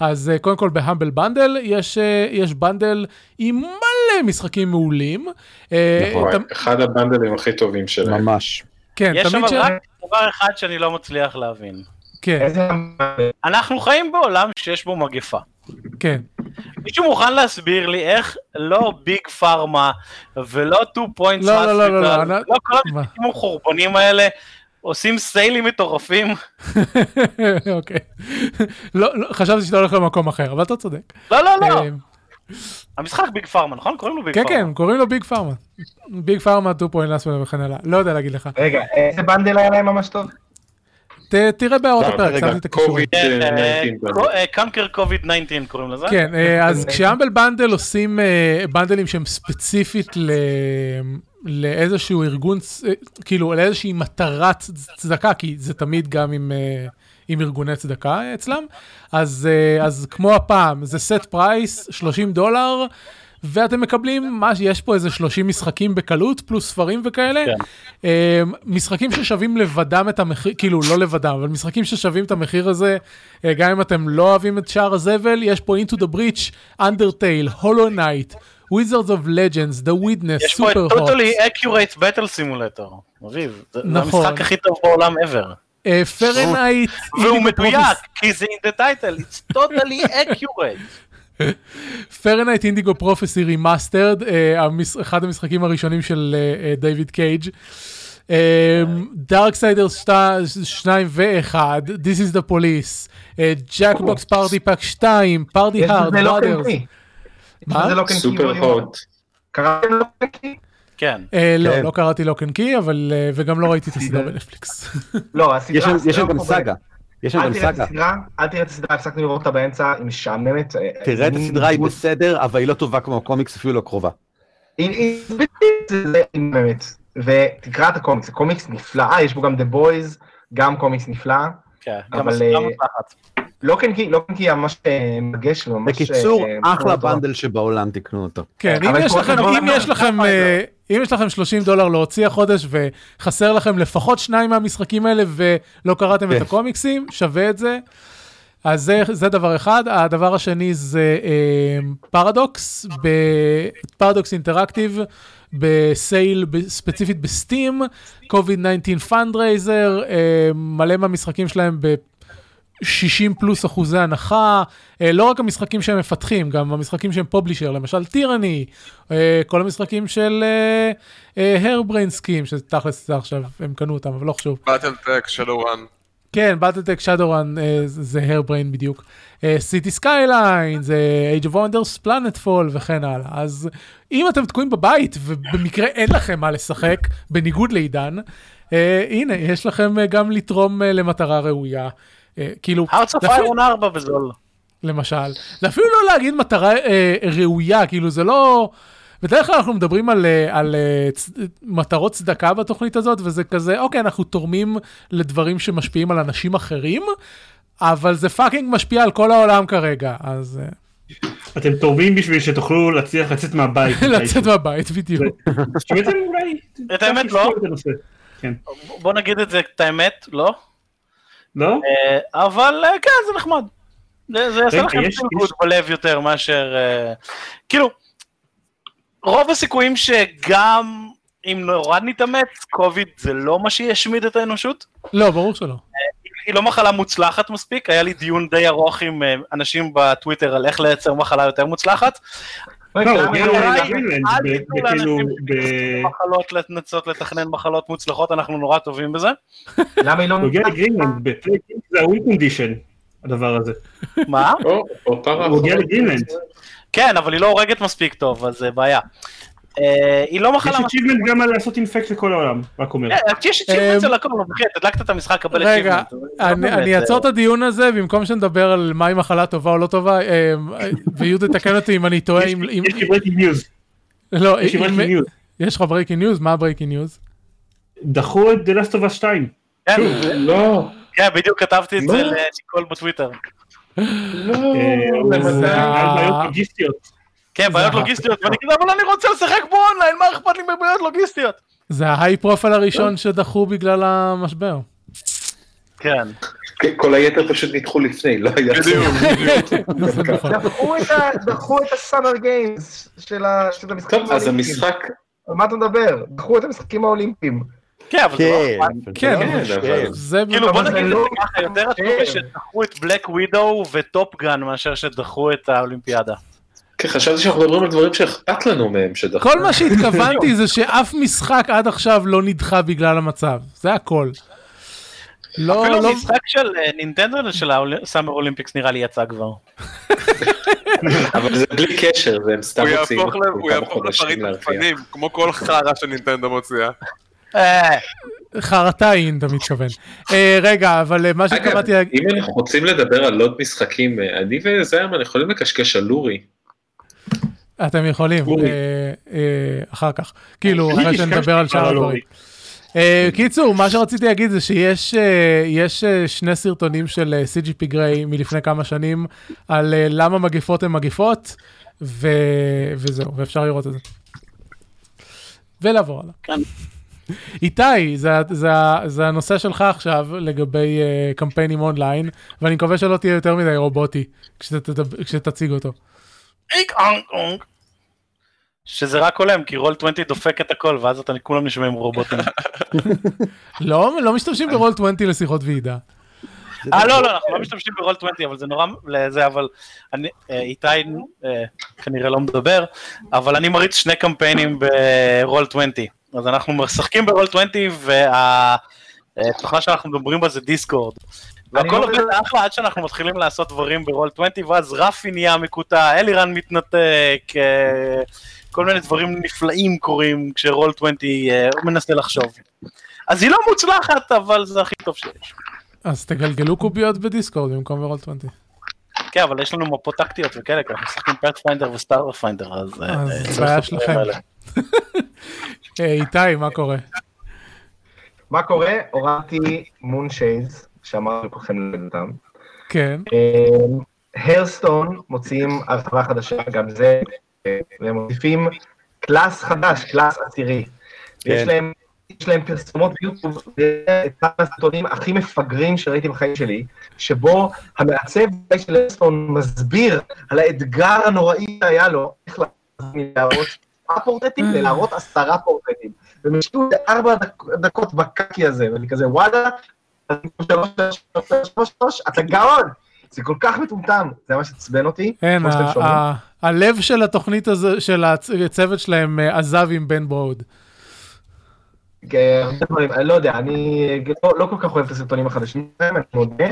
אז קודם כל ב Humble Bundle יש, יש bundle עם מלא משחקים מעולים. וואי, תמ- אחד הבנדלים הכי טובים שלהם. ממש. כן, יש תמיד אבל ש... רק דבר אחד שאני לא מצליח להבין. כן. אנחנו חיים בעולם שיש בו מגפה. כן. מישהו מוכן להסביר לי איך לא Big Pharma ולא 2 Points לא, לא, לא, לא, לא, לא כל? המשחקים החורבנים האלה עושים סיילים מטורפים. (laughs) אוקיי. לא, לא, חשבתי שאתה הולך למקום אחר, אבל אתה צודק. לא, לא, לא. אה, המשחק Big Pharma, נכון? קוראים לו Big כן, Pharma. כן, קוראים לו Big Pharma. Big Pharma, 2 Point Hospital וכן הלאה. לא יודע להגיד לך. רגע, איזה bundle היה להם ממש טוב? תראה בהערות הפרק, שמתי את הקישורים. קוביד כן, 19 Conquer COVID 19 קוראים לזה. כן, אה, אז כשאמבל בנדל עושים אה, בנדלים שהם ספציפית ל... לאיזשהו ארגון, אה, כאילו לאיזושהי מטרת צדקה, כי זה תמיד גם עם, אה, עם ארגוני צדקה אצלם, אז, אה, אז כמו הפעם, זה set price, 30 דולר, ואתם מקבלים, מה, יש פה איזה 30 משחקים בקלות, פלוס ספרים וכאלה. כן. אה, משחקים ששווים לבדם את המחיר, כאילו לא לבדם, אבל משחקים ששווים את המחיר הזה, אה, גם אם אתם לא אוהבים את שער הזבל, יש פה into the breach, undertale, hollow knight, wizards of legends, the witness, יש פה את totally accurate battle simulator. אביב, זה זה נכון. המשחק הכי טוב בעולם ever. Fahrenheit, והוא מדויק, כי זה in the title, it's totally accurate. Fahrenheit Indigo Prophecy Remastered, אה, אחד המשחקים הראשונים של דיוויד קייג'. Darksiders 2 ו-1, This is the Police, Jackbox Party Pack 2, Party Hard, Brothers. מה? סופר הוט. קראתם Locke & Key? כן. אה, לא, כן. לא קראתי Locke & Key, אבל אה, וגם לא ראיתי את הסדרה (laughs) בנטפליקס. לא, יש הסדרה... יש שם גם. סאגה. יש שם גם סאגה. הסדרה, אל תראה את הסדרה, הפסקנו לראות אותה באמצע, היא משעממת. אה, תראה את הסדרה, היא בסדר, אבל היא לא טובה כמו הקומיקס, אפילו לא קרובה. היא באמת. ותקרא את הקומיקס, זה קומיקס נפלא, יש בו גם The Boys, גם קומיקס נפלא. כן, גם אבל, הסדרה אה, מוצלחת. לא כן כי, לא כן כי ממש אה, מרגש וממש... בקיצור, אה, אחלה. bundle שבעולם, תקנו אותו. כן, אם יש לכם, אם יש לכם, אה, אם יש לכם 30 דולר להוציא החודש וחסר לכם לפחות שניים מהמשחקים האלה ולא קראתם את כן. הקומיקסים, שווה את זה. אז זה, זה דבר אחד. הדבר השני זה אה, Paradox, Paradox Interactive, ב sale ספציפית ב Steam, COVID-19 fundraiser, אה, מלא מהמשחקים שלהם ב... 60 פלוס אחוזי הנחה, אה, לא רק המשחקים שהם מפתחים, גם המשחקים שהם publisher, למשל Tyranny, אה, כל המשחקים של Harebrained Schemes, שתכלס זה עכשיו, הם קנו אותם, אבל לא חשוב. BattleTech, Shadowrun. כן, BattleTech Shadowrun זה Harebrained בדיוק. Cities Skylines, זה Age of Wonders, Fall וכן הלאה. אז אם אתם תקועים בבית ובמקרה אין לכם מה לשחק, בניגוד לעידן, אה, הנה, יש לכם אה, גם לתרום אה, למטרה ראויה. אה, כאילו, Hearts of אפילו- Iron 4 בזול. למשל. זה אפילו לא להגיד מטרה אה, ראויה, כאילו זה לא... בדרך כלל אנחנו מדברים על, אה, על אה, צ... מטרות צדקה בתוכנית הזאת, וזה כזה, אוקיי, אנחנו תורמים לדברים שמשפיעים על אנשים אחרים, אבל זה פאקינג משפיע על כל העולם כרגע, אז אה, אתם תורמים בשביל שתוכלו להצליח לצאת מהבית. (laughs) לצאת מהבית בדיוק. שבעצם אולי... את האמת, לא. הנושא. בוא נגיד את זה, את האמת, לא? לא? אבל כן, זה נחמד. זה זה יעשה לכם בלב יותר מאשר... כאילו, רוב הסיכויים שגם אם נורא נתאמץ, קוביד זה לא מה שישמיד את האנושות. לא, ברור שלא. היא לא מחלה מוצלחת מספיק, היה לי דיון די ארוך עם אה, אנשים בטוויטר על איך לייצר מחלה יותר מוצלחת. לא, ב- מחלות לנסות לתכנן מחלות מוצלחות, אנחנו נורא טובים בזה. (laughs) למה היא לא... הוא הגיע לגרינלנד, בפלייק זה קונדישן, הדבר הזה. מה? הוא הגיע. לגרינלנד. כן, אבל היא לא הורגת מספיק טוב, אז זה בעיה. אה, היא לא יש מחלה מספיק... achievement גם על לעשות infect לכל העולם, רק אומר. אה, יש אמ, achievement של הכל, אבל אחי, הדלקת את המשחק, קבל רגע, achievement. זה לא אני אני אה, אעצור את הדיון הזה, במקום שנדבר על מהי מחלה טובה או לא טובה, אה, ויהודה תקן אותי אם אני טועה, יש. לי- יש breaking news. לא, יש. יש לך breaking news? מה ה breaking news? דחו את The Last of Us 2. כן, לא, כן, בדיוק כתבתי את זה מה? לניקול בטוויטר. לא, אה, זה זה ה- היה בעיות לוגיסטיות. כן, בעיות לוגיסטיות, ואני כזה, אבל אני רוצה לשחק באונליין, מה אכפת לי מבעיות לוגיסטיות? זה ה high profile הראשון שדחו בגלל המשבר. כן. כל היתר פשוט נדחו לפני, לא היה. (laughs) זה נכון. דחו את ה- דחו את ה summer games של המשחקים טוב, אז האולימפיים. המשחק, על מה אתה מדבר? דחו את המשחקים האולימפיים. כן, אבל זה לא אכפת. כן, כן, אבל- זה כאילו בוא זה נגיד את לא זה ככה, יותר עצוב כן. שדחו את Black Widow ו Top Gun מאשר שדחו את האולימפיאדה. כן, חשבתי שאנחנו מדברים על דברים שאכפת לנו מהם שדחו. כל מה שהתכוונתי זה שאף משחק עד עכשיו לא נדחה בגלל המצב, זה הכל. לא, אפילו לא, המשחק של אה, נינטנדו של ה Summer Olympics נראה לי יצא כבר. (laughs) אבל זה בלי קשר, והם סתם הוא מוציאים הוא יהפוך לפריט. מלפנים, כמו כל חרא שנינטנדו מוציאה. אה, חרטאין אתה מתכוון. אה, רגע, אבל אה, מה אגב, שהתכוונתי להגיד, אם אנחנו רוצים לדבר על עוד משחקים, אני וזרמן יכולים לקשקש על לורי. אתם יכולים, אחר כך, כאילו, אחרי שנדבר על שאר. הדברים. קיצור, מה שרציתי להגיד זה שיש יש, שני סרטונים של CGP גריי מלפני כמה שנים על למה מגפות הן מגפות, ו... וזהו, ואפשר לראות את זה. ולעבור הלאה. איתי, זה, זה, זה הנושא שלך עכשיו לגבי uh, קמפיינים אונליין, ואני מקווה שלא תהיה יותר מדי רובוטי כשתדב- כשתציג אותו. איק. שזה רק הולם, כי רול 20 דופק את הכל, ואז אתה כולם נשמעים רובוטים. (laughs) לא, לא משתמשים ברול 20 לשיחות ועידה. אה, לא, לא, אנחנו לא משתמשים ברול 20, אבל זה נורא, לזה, אבל אני, אה, איתי אה, כנראה לא מדבר, אבל אני מריץ שני קמפיינים ברול 20. אז אנחנו משחקים ברול 20, והתוכנה שאנחנו מדברים בה זה דיסקורד. והכל לא עובד אחלה עד שאנחנו מתחילים לעשות דברים ברול 20, ואז רפי נהיה מקוטע, אלירן מתנתק, אה, כל מיני דברים נפלאים קורים כשרול 20 אה, הוא מנסה לחשוב. אז היא לא מוצלחת, אבל זה הכי טוב שיש. אז תגלגלו קוביות ב Discord במקום ברול 20. כן, אבל יש לנו מפות טקטיות וכאלה, כי אנחנו משחקים Pathfinder ו Starfinder, אז... אה, אז בעיה שלכם. (laughs) אה, איתי, מה קורה? מה קורה? הורדתי מון שייז, שאמרתי לכולכם ללמד אותם. כן. Hearthstone מוציאים הרחבה חדשה, גם זה, אה, והם מוסיפים class חדש, class עשירי. יש להם, יש להם פרסומות ביוטיוב, זה אחד מהסרטונים הכי מפגרים שראיתי בחיים שלי, שבו המעצב של Hearthstone מסביר על האתגר הנוראי שהיה לו, איך להראות עשרה פורטרטים, להראות עשרה פורטרטים. והם השקיעו ארבע דק- דקות בקקי הזה, ואני כזה, וואלה, אתה גאון! זה כל כך מטומטם, זה מה שעצבן אותי. ה- הלב של התוכנית הזו, של הצ- הצוות שלהם אה, עזב עם בן ברוד. אה, דברים, אני לא יודע, אני לא, לא כל כך אוהב את הסרטונים החדשים שלהם, אני מודה,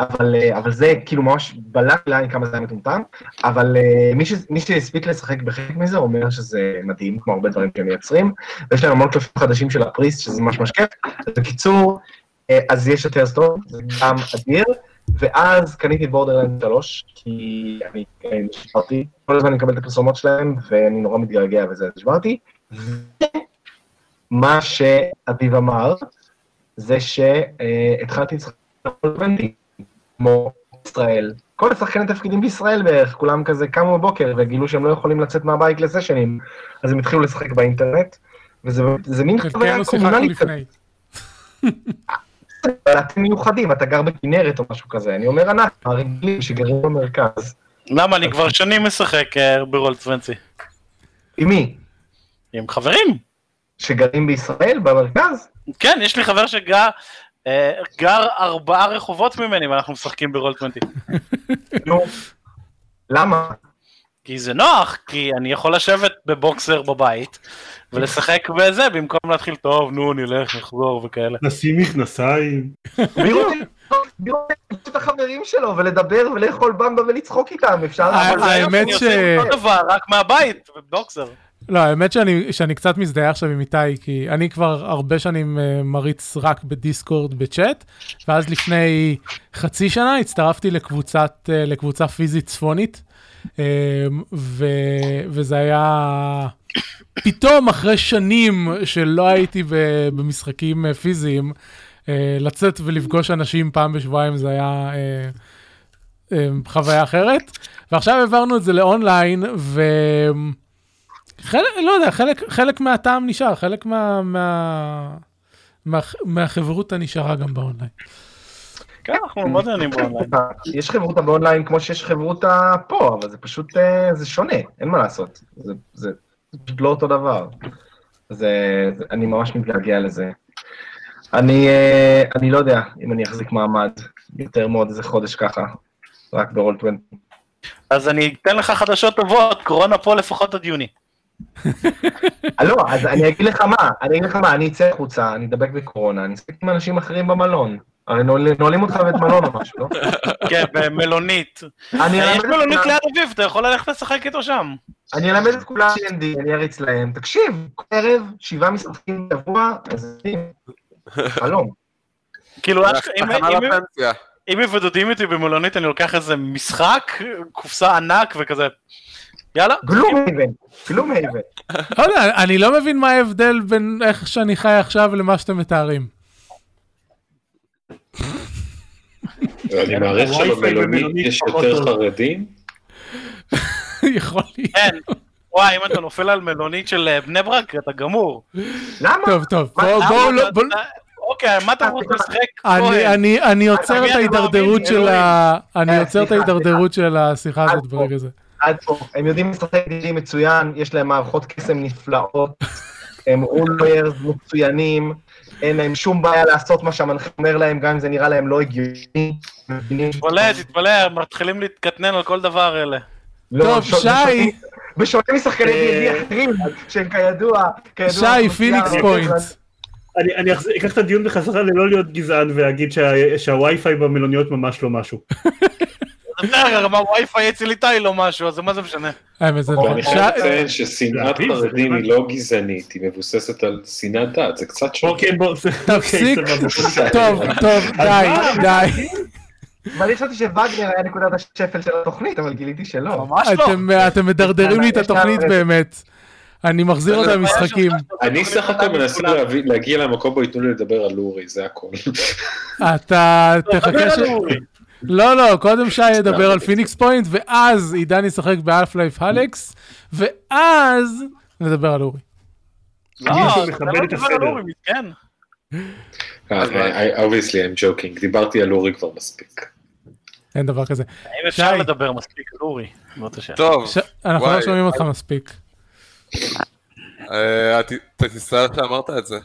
אבל, אה, אבל זה כאילו ממש בלט לי כמה זה היה מטומטם, אבל אה, מי, ש, מי שהספיק לשחק בחלק מזה אומר שזה מדהים, כמו הרבה דברים שהם מייצרים, ויש להם המון קלפים חדשים של הפריסט, שזה ממש ממש כיף. בקיצור, אה, אז יש את הרסטון, זה גם אדיר, ואז קניתי את בורדרלנד 3, כי אני נשברתי, כל הזמן אני מקבל את הפרסומות שלהם, ואני נורא מתגעגע וזה, נשברתי. מה שאביב אמר, זה שהתחלתי לשחק בנדי, כמו ישראל. כל השחקני תפקידים בישראל בערך, כולם כזה קמו בבוקר וגילו שהם לא יכולים לצאת מהבית לסשנים, אז הם התחילו לשחק באינטרנט, וזה זה מין חוויה קומונלית אתם מיוחדים, אתה גר בכנרת או משהו כזה, אני אומר אנחנו, הרגילים שגרים במרכז. למה, אני כבר שנים משחק אה, ברול 20. עם מי? עם חברים. שגרים בישראל, במרכז? כן, יש לי חבר שגר גר ארבעה רחובות ממני ואנחנו משחקים ברול 20. נו. למה? כי זה נוח, כי אני יכול לשבת בבוקסר בבית ולשחק בזה במקום להתחיל טוב, נו, נלך, נחזור וכאלה. נשים מכנסיים. מי רוצה את החברים שלו ולדבר ולאכול במבה ולצחוק איתם, אפשר... אה, האמת ש- רק מהבית, בבוקסר. לא, האמת שאני, שאני קצת מזדהה עכשיו עם איתי, כי אני כבר הרבה שנים uh, מריץ רק בדיסקורד בצ'אט, ואז לפני חצי שנה הצטרפתי לקבוצת, uh, לקבוצה פיזית צפונית, um, ו, וזה היה פתאום אחרי שנים שלא הייתי במשחקים פיזיים, לצאת ולפגוש אנשים פעם בשבועיים זה היה חוויה אחרת, ועכשיו העברנו את זה לאונליין, ו... חלק, לא יודע, חלק, חלק מהטעם נשאר, חלק מה, מה, מה, מהחברותה נשארה גם באונליין. כן, אנחנו מאוד נהנים באונליין. יש חברותה באונליין כמו שיש חברותה פה, אבל זה פשוט, אה, זה שונה, אין מה לעשות. זה, זה, זה פשוט לא אותו דבר. זה, זה, אני ממש מתגעגע לזה. אני, אה, אני לא יודע אם אני אחזיק מעמד יותר מאוד איזה חודש ככה, רק ברול 20. אז אני אתן לך חדשות טובות, קורונה פה לפחות עד יוני. אה, לא, אז אני אגיד לך מה, אני אגיד לך מה, אני אצא החוצה, אני אדבק בקורונה, אני אשחק עם אנשים אחרים במלון. הרי נועלים אותך בבית מלון או משהו, לא? כן, במלונית. אני יש מלונית ליד אביב, אתה יכול ללכת לשחק איתו שם. אני אלמד את כולם D&D, אני אריץ להם. תקשיב, כל ערב, שבעה משחקים בשבוע, אז חלום. כאילו, אם- מבודדים אותי במלונית, אני לוקח איזה משחק, קופסה ענק וכזה. יאללה. גלום הייבן, גלום הייבן. לא יודע, אני לא מבין מה ההבדל בין איך שאני חי עכשיו למה שאתם מתארים. אני מעריך שבמלונית במלונית יש יותר. חרדים. יכול להיות. כן. וואי, אם אתה נופל על מלונית של אה, בני ברק, אתה גמור. למה? טוב, טוב, בואו, לא- אוקיי, מה אתה רוצה לשחק? אני, עוצר את ההידרדרות של. ה... אה, עוצר את ההידרדרות של השיחה הזאת פה. ברגע זה. עד פה. הם יודעים לשחק D&D מצוין, יש להם מערכות קסם נפלאות, הם רולויירס מצוינים, אין להם שום בעיה לעשות מה שהמנחה אומר להם, גם אם זה נראה להם לא הגיוני. תתפלא, תתפלא, מתחילים להתקטנן על כל דבר אלה. לא, טוב, שי. בשונה- משחקני אה, D&D אחרים, שהם כידוע, כידוע... שי, Phoenix Point. אני, אני אחז- אקח את הדיון בחזרה ללא להיות גזען ואגיד שה, שהווי-פיי במלוניות ממש לא משהו. (laughs) בסדר, גם הווי-פיי אצל איתי לא משהו, אז מה זה משנה? האמת, זה נכון. אני חייב לציין ששנאת חרדים היא. לא גזענית, היא מבוססת על שנאת דת, זה קצת שונה. אוקיי, בוא, תפסיק. אוקיי, סבבה. טוב, טוב, די, די. ואני חשבתי שווגנר היה נקודת השפל של התוכנית, אבל גיליתי שלא. ממש לא. אתם, מדרדרים לי את התוכנית באמת. אני מחזיר אותם למשחקים. אני סך הכל מנסה להגיע למקום בו ייתנו לי לדבר על לורי, זה הכל. אתה דבר תחכה ש... אורי. לא, לא, קודם שי ידבר על Phoenix Point, ואז עידן ישחק ב Half-Life Alyx, ואז נדבר על אורי. לא, אתה לא מדבר. על אורי, מסכן. אז מה? I- I- obviously I'm joking, דיברתי על לורי כבר מספיק. אין דבר כזה. האם אפשר. לדבר מספיק על אורי? טוב. אנחנו לא שומעים אותך מספיק. אה, ת- תצטער שאמרת את זה.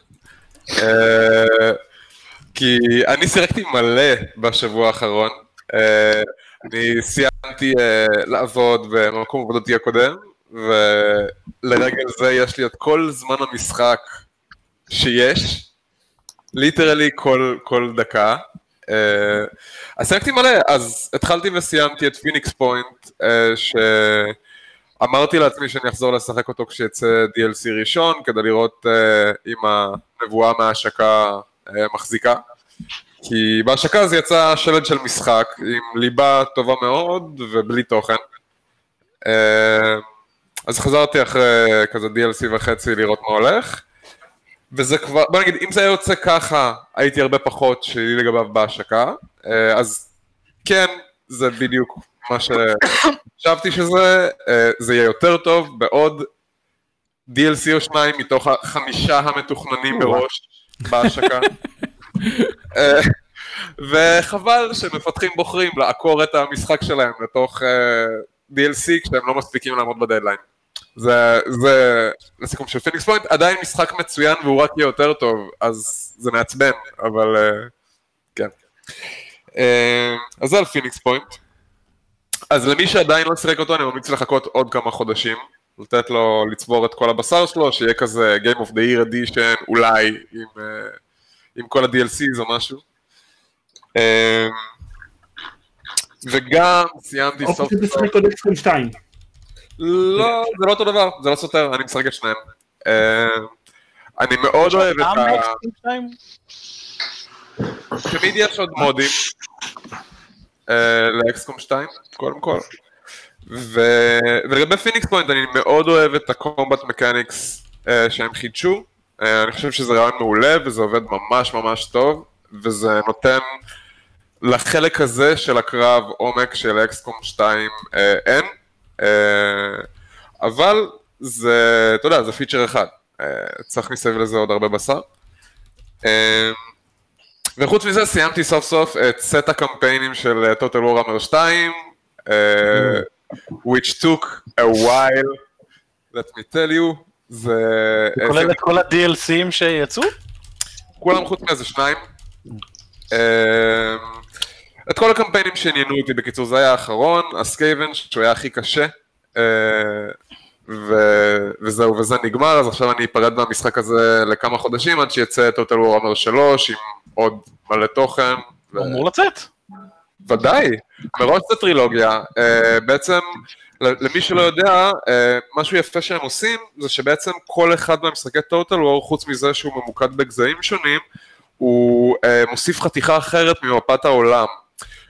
כי אני שיחקתי מלא בשבוע האחרון. אה, אני סיימתי אה, לעבוד במקום עבודתי הקודם, ולרגל זה יש לי את כל זמן המשחק שיש, literally כל, כל דקה. אה, אז שיחקתי מלא, אז התחלתי וסיימתי את Phoenix Point, ש... אמרתי לעצמי שאני אחזור לשחק אותו כשיצא DLC ראשון, כדי לראות אם הנבואה מההשקה מחזיקה. כי בהשקה זה יצא שלד של משחק, עם ליבה טובה מאוד ובלי תוכן. Uh, אז חזרתי אחרי כזה DLC וחצי לראות מה הולך. וזה כבר, בוא נגיד, אם זה היה יוצא ככה, הייתי הרבה פחות שלי לגביו בהשקה. Uh, אז כן, זה בדיוק מה שחשבתי (coughs) שזה, אה, זה יהיה יותר טוב בעוד DLC או שניים מתוך החמישה המתוכננים מראש בהשקה. אה, וחבל שמפתחים בוחרים לעקור את המשחק שלהם לתוך אה, DLC כשהם לא מספיקים לעמוד בדדליין. זה, זה לסיכום של Phoenix Point, עדיין משחק מצוין והוא רק יהיה יותר טוב, אז זה מעצבן, אבל אה, כן. אז זה על Phoenix Point. אז למי שעדיין לא שיחק אותו, אני ממליץ לחכות עוד כמה חודשים, לתת לו לצבור את כל הבשר שלו, שיהיה כזה Game of the Year Edition, אולי, עם, אה, עם כל ה-DLCs או משהו. אה, וגם סיימתי או סוף סוף, לשחק עוד אקסקום 2. לא, זה לא אותו דבר, זה לא סותר, אני משחק את שניהם. אה, אני מאוד אוהב את ה... תמיד יש עוד מודים אה, ל XCOM 2, קודם כל. ו... ולגבי Phoenix Point אני מאוד אוהב את ה combat mechanics אה, שהם חידשו. אה, אני חושב שזה רעיון מעולה וזה עובד ממש ממש טוב, וזה נותן לחלק הזה של הקרב עומק של XCOM 2 אה, אין. אה, אבל זה, אתה יודע, זה פיצ'ר אחד. אה, צריך מסביב לזה עוד הרבה בשר. אה, וחוץ מזה סיימתי סוף סוף את סט הקמפיינים של Total Warhammer 2, uh, which took a while, let me tell you, זה... זה כולל את כל ה-DLCים שיצאו? כולם חוץ מאיזה שניים. אה, את כל הקמפיינים שעניינו אותי, בקיצור, זה היה האחרון, ה Skaven, שהוא היה הכי קשה, אה, ו- וזהו, וזה נגמר, אז עכשיו אני אפרד מהמשחק הזה לכמה חודשים, עד שיצא Total Warhammer 3, עם עוד מלא תוכן. ו- אמור לצאת. ודאי, מראש זה טרילוגיה. Uh, בעצם, ל- למי שלא יודע, uh, משהו יפה שהם עושים, זה שבעצם כל אחד מהמשחקי טוטל וור, חוץ מזה שהוא ממוקד בגזעים שונים, הוא uh, מוסיף חתיכה אחרת ממפת העולם.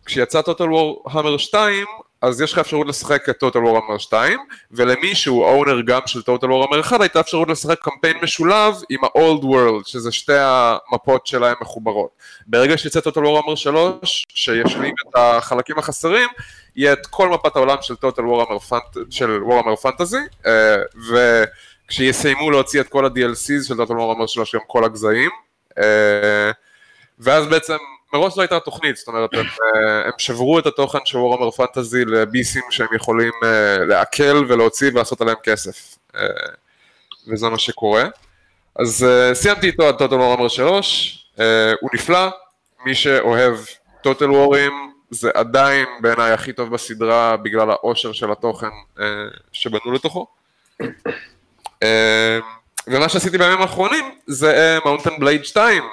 כשיצא טוטל וור המר 2, אז יש לך אפשרות לשחק את טוטל וור המר 2, ולמי שהוא אונר גם של טוטל וור המר 1, הייתה אפשרות לשחק קמפיין משולב עם ה-old world, שזה שתי המפות שלהם מחוברות. ברגע שיצא טוטל וור המר 3, שישלים את החלקים החסרים, יהיה את כל מפת העולם של טוטל וור המר פנט... של וור המר פנטזי, וכשיסיימו להוציא את כל ה-DLCs של טוטל וור המר 3, גם כל הגזעים, אה, ואז בעצם מראש לא הייתה תוכנית, זאת אומרת, הם, אה, הם שברו את התוכן של וורמר פנטזי לביסים שהם יכולים אה, לעכל ולהוציא ולעשות עליהם כסף. אה, וזה מה שקורה. אז סיימתי איתו עד טוטל וורמר 3, אה, הוא נפלא, מי שאוהב טוטל וורים זה עדיין בעיניי הכי טוב בסדרה בגלל העושר של התוכן שבנו לתוכו. ומה שעשיתי בימים האחרונים זה Mount & Blade 2,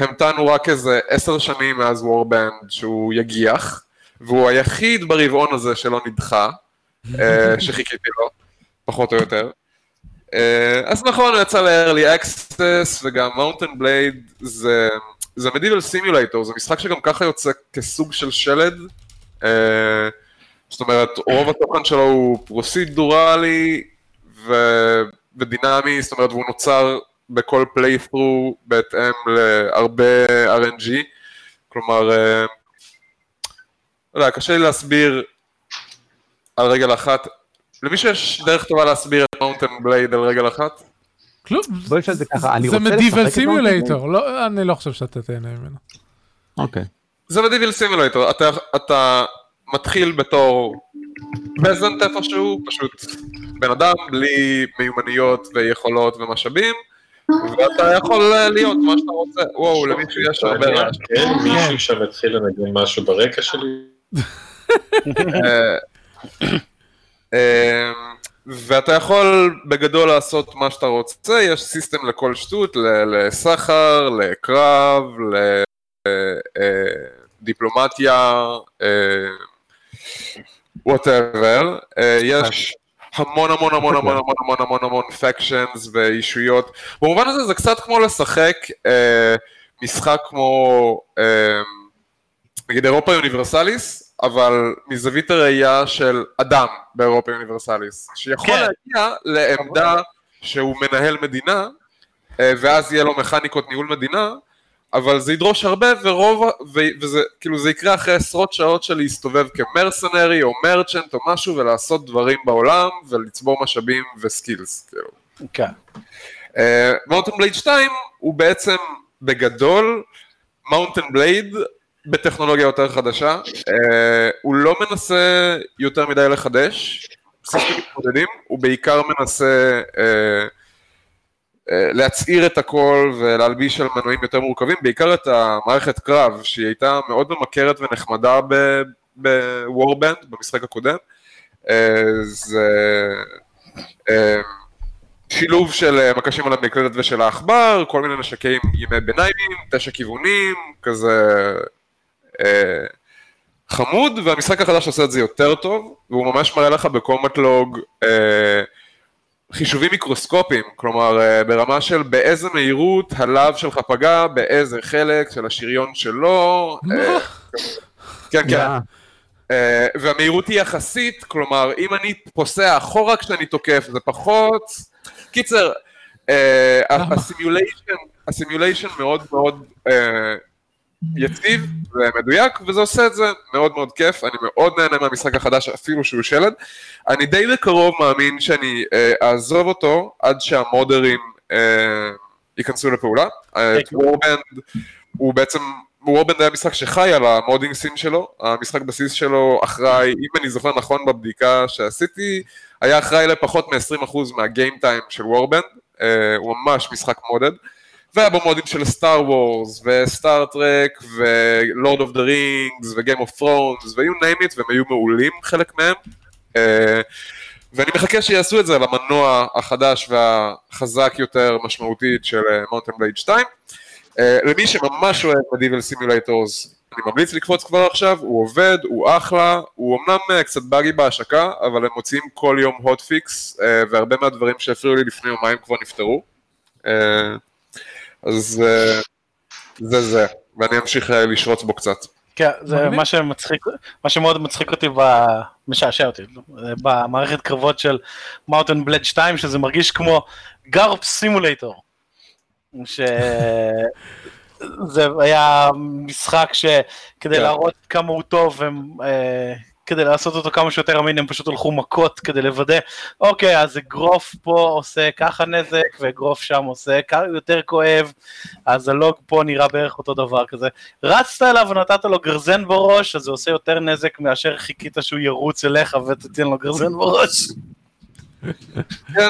שהמתנו רק איזה עשר שנים מאז Warband שהוא יגיח, והוא היחיד ברבעון הזה שלא נדחה, אה, (laughs) שחיכיתי לו, פחות או יותר. אה, אז נכון, הוא יצא ל-early access, וגם Mount & Blade זה, זה medieval simulator, זה משחק שגם ככה יוצא כסוג של שלד. אה, זאת אומרת, רוב התוכן שלו הוא פרוסידורלי, ו- ודינמי, זאת אומרת, והוא נוצר בכל playthrough בהתאם להרבה RNG, כלומר, אה, לא יודע, קשה לי להסביר על רגל אחת. למישהו יש דרך טובה להסביר את Mount & Blade על רגל אחת? כלום, בוא נשאל את זה ככה, אני זה רוצה medieval לשחק את סימולטור, לא, אני לא חושב שאתה תהנה ממנו. אוקיי. זה מדיביל סימולטור, אתה, אתה מתחיל בתור פזנט איפשהו, פשוט בן אדם בלי מיומנויות ויכולות ומשאבים, ואתה יכול אה, להיות מה שאתה רוצה. וואו, למישהו יש הרבה רעש. כן, מישהו שם התחיל לנגן משהו ברקע שלי. אה, אה, ואתה יכול בגדול לעשות מה שאתה רוצה, יש סיסטם לכל שטות, ל- לסחר, לקרב, לדיפלומטיה, whatever, יש המון המון המון המון המון המון המון המון factions ואישויות, במובן הזה זה קצת כמו לשחק אה, משחק כמו אה, נגיד Europa Universalis, אבל מזווית הראייה של אדם ב Europa Universalis, שיכול כן. להגיע לעמדה שהוא מנהל מדינה, אה, ואז יהיה לו מכניקות ניהול מדינה, אבל זה ידרוש הרבה ורוב, ו, וזה כאילו זה יקרה אחרי עשרות שעות של להסתובב כ mercenary או merchant או משהו ולעשות דברים בעולם ולצבור משאבים ו skills, כאילו. כן. Mount & Blade 2 הוא בעצם בגדול Mount & Blade בטכנולוגיה יותר חדשה, אה, הוא לא מנסה יותר מדי לחדש, סיסטמים מתמודדים, הוא בעיקר מנסה אה, להצעיר את הכל ולהלביש על מנועים יותר מורכבים, בעיקר את המערכת קרב שהיא הייתה מאוד ממכרת ונחמדה בוורבנד במשחק הקודם, אה, זה אה, שילוב של אה, מקשים על המקלדת ושל העכבר, כל מיני נשקי ימי ביניימים, תשע כיוונים, כזה חמוד, והמשחק החדש עושה את זה יותר טוב, והוא ממש מראה לך בקומט לוג חישובים מיקרוסקופיים, כלומר אה, ברמה של באיזה מהירות הלאו שלך פגע, באיזה חלק של השריון שלו, אה, (laughs) כן כן. אה, והמהירות היא יחסית, כלומר אם אני פוסע אחורה כשאני תוקף זה פחות, קיצר? הסימוליישן, מאוד מאוד יציב ומדויק, וזה עושה את זה מאוד מאוד כיף, אני מאוד נהנה מהמשחק החדש אפילו שהוא שלד. אני די בקרוב מאמין שאני אה, אעזוב אותו עד שהמודרים אה, ייכנסו לפעולה. אה, Warband הוא בעצם, Warband היה משחק שחי על ה modding scene שלו, המשחק בסיס שלו אחראי, אם אני זוכר נכון בבדיקה שעשיתי, היה אחראי לפחות מ-20% מה game time של Warband, הוא ממש משחק modded. והיה בו מודים של Star Wars, ו Star Trek, ו Lord of the Rings, ו Game of Thrones, ו-you והם היו מעולים חלק מהם. אה, ואני מחכה שיעשו את זה למנוע החדש והחזק יותר משמעותית של Mount & Blade 2. אה, למי שממש אוהב medieval simulators, אני ממליץ לקפוץ כבר עכשיו, הוא עובד, הוא אחלה, הוא אמנם אה, קצת buggy בהשקה, אבל הם מוציאים כל יום fix, אה, והרבה מהדברים שהפריעו לי לפני יומיים כבר נפתרו. אז אה, זה זה, ואני אמשיך אה, לשרוץ בו קצת. כן, זה. מה שמצחיק, מה שמאוד מצחיק אותי, משעשע אותי, במערכת קרבות של מאוטן בלד 2, שזה מרגיש כמו גרפ סימולטור. שזה היה משחק שכדי כן. להראות כמה הוא טוב, הם, אה, כדי לעשות אותו כמה שיותר אמין, הם פשוט הלכו מכות כדי לוודא, אוקיי, אז אגרוף פה עושה ככה נזק, ואגרוף שם עושה יותר כואב, אז הלוג פה נראה בערך אותו דבר כזה. רצת אליו ונתת לו גרזן בראש, אז זה עושה יותר נזק מאשר חיכית שהוא ירוץ אליך ותיתן לו גרזן בראש. כן.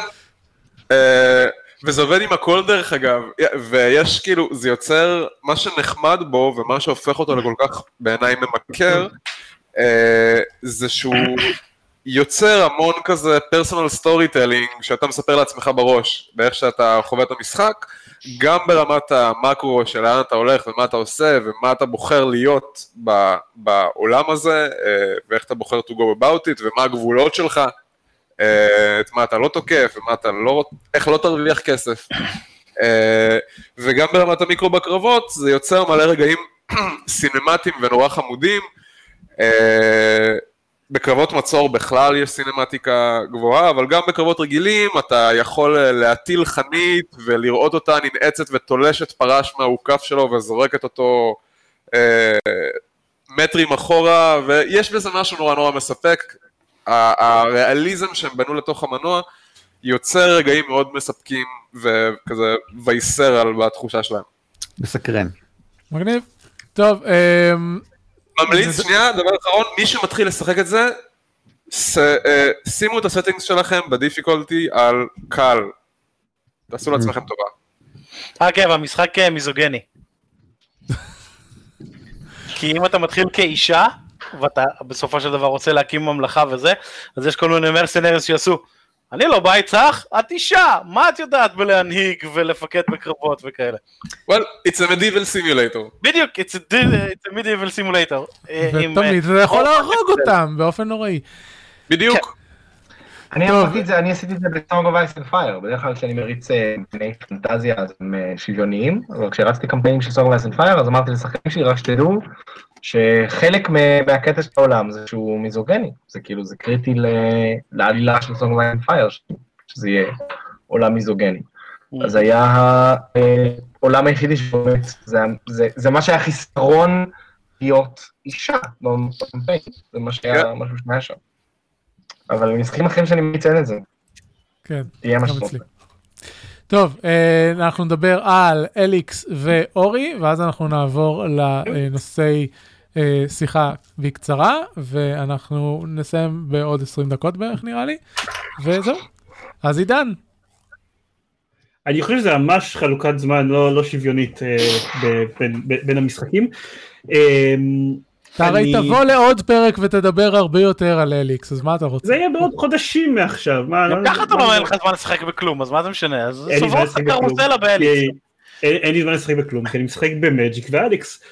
אה, וזה עובד עם הכל דרך אגב, ויש כאילו, זה יוצר, מה שנחמד בו ומה שהופך אותו לכל כך בעיניי ממכר, זה שהוא יוצר המון כזה personal storytelling שאתה מספר לעצמך בראש, באיך שאתה חווה את המשחק, גם ברמת המקרו של לאן אתה הולך ומה אתה עושה ומה אתה בוחר להיות בעולם הזה, אה, ואיך אתה בוחר to go about it ומה הגבולות שלך. אה, את מה אתה לא תוקף, ומה אתה לא, איך לא תרוויח כסף. אה, וגם ברמת המיקרו בקרבות, זה יוצר מלא רגעים (clears throat) סינמטיים ונורא חמודים. אה, בקרבות מצור בכלל יש סינמטיקה גבוהה, אבל גם בקרבות רגילים אתה יכול אה, להטיל חנית ולראות אותה ננעצת ותולשת פרש מהאוכף שלו וזורקת אותו אה, מטרים אחורה, ויש בזה משהו נורא נורא מספק. ה- הריאליזם שהם בנו לתוך המנוע יוצר רגעים מאוד מספקים וכזה וייסרל בתחושה שלהם. מסקרן. מגניב. טוב, אמ, ממליץ, זה- שנייה, דבר אחרון, מי שמתחיל לשחק את זה, ס, אה, שימו את הסטינגס שלכם בדיפיקולטי על קל. תעשו לעצמכם טובה. אה כן, והמשחק אה, מיזוגני. (laughs) כי אם אתה מתחיל כאישה, ואתה בסופו של דבר רוצה להקים ממלכה וזה, אז יש כל מיני מרסנריוס שיעשו, אני לא בא איתך, את אישה, מה את יודעת בלהנהיג ולפקד בקרבות וכאלה. well, it's a medieval simulator. בדיוק, it's a, deal- it's a medieval simulator. אה, וטוב אה, אתה יכול אור להרוג. אותם באופן נוראי. בדיוק. אני טוב. עשיתי את זה, אני עשיתי את זה of Ice and Fire, בדרך כלל כשאני מריץ אה, קמפייני פנטזיה אז הם שוויוניים, אבל כשרצתי קמפיינים של of Ice and Fire אז אמרתי לשחקנים שלי רק שתדעו שחלק מהקטע של העולם זה שהוא מיזוגני, זה כאילו זה קריטי ל- לעלילה של and Fire, ש- שזה יהיה עולם מיזוגני. אז היה העולם היחידי שבאמת, זה, זה, זה מה שהיה חיסרון להיות אישה בקמפיין, זה מה שהיה כן. משהו שהיה שם. אבל משחקים אחרים שאני מציין את זה, כן, תהיה גם. אצלי. טוב, אה, אנחנו נדבר על אליקס ואורי, ואז אנחנו נעבור לנושאי אה, שיחה בקצרה, ואנחנו נסיים בעוד 20 דקות בערך נראה לי, וזהו. אז עידן, אני חושב שזה ממש חלוקת זמן לא, לא שוויונית אה, ב- בין, ב- בין המשחקים. אה, אתה הרי אני- תבוא לעוד פרק ותדבר הרבה יותר על אליקס, אז מה אתה רוצה? זה יהיה בעוד חודשים מעכשיו. מה, גם לא- ככה אתה לא אין לך זמן לשחק בכלום, אז מה זה משנה? אז סובב זמן לך קרוסלה באליקס. כי- אין אין לי זמן לשחק בכלום, כי אני משחק במג'יק ואליקס.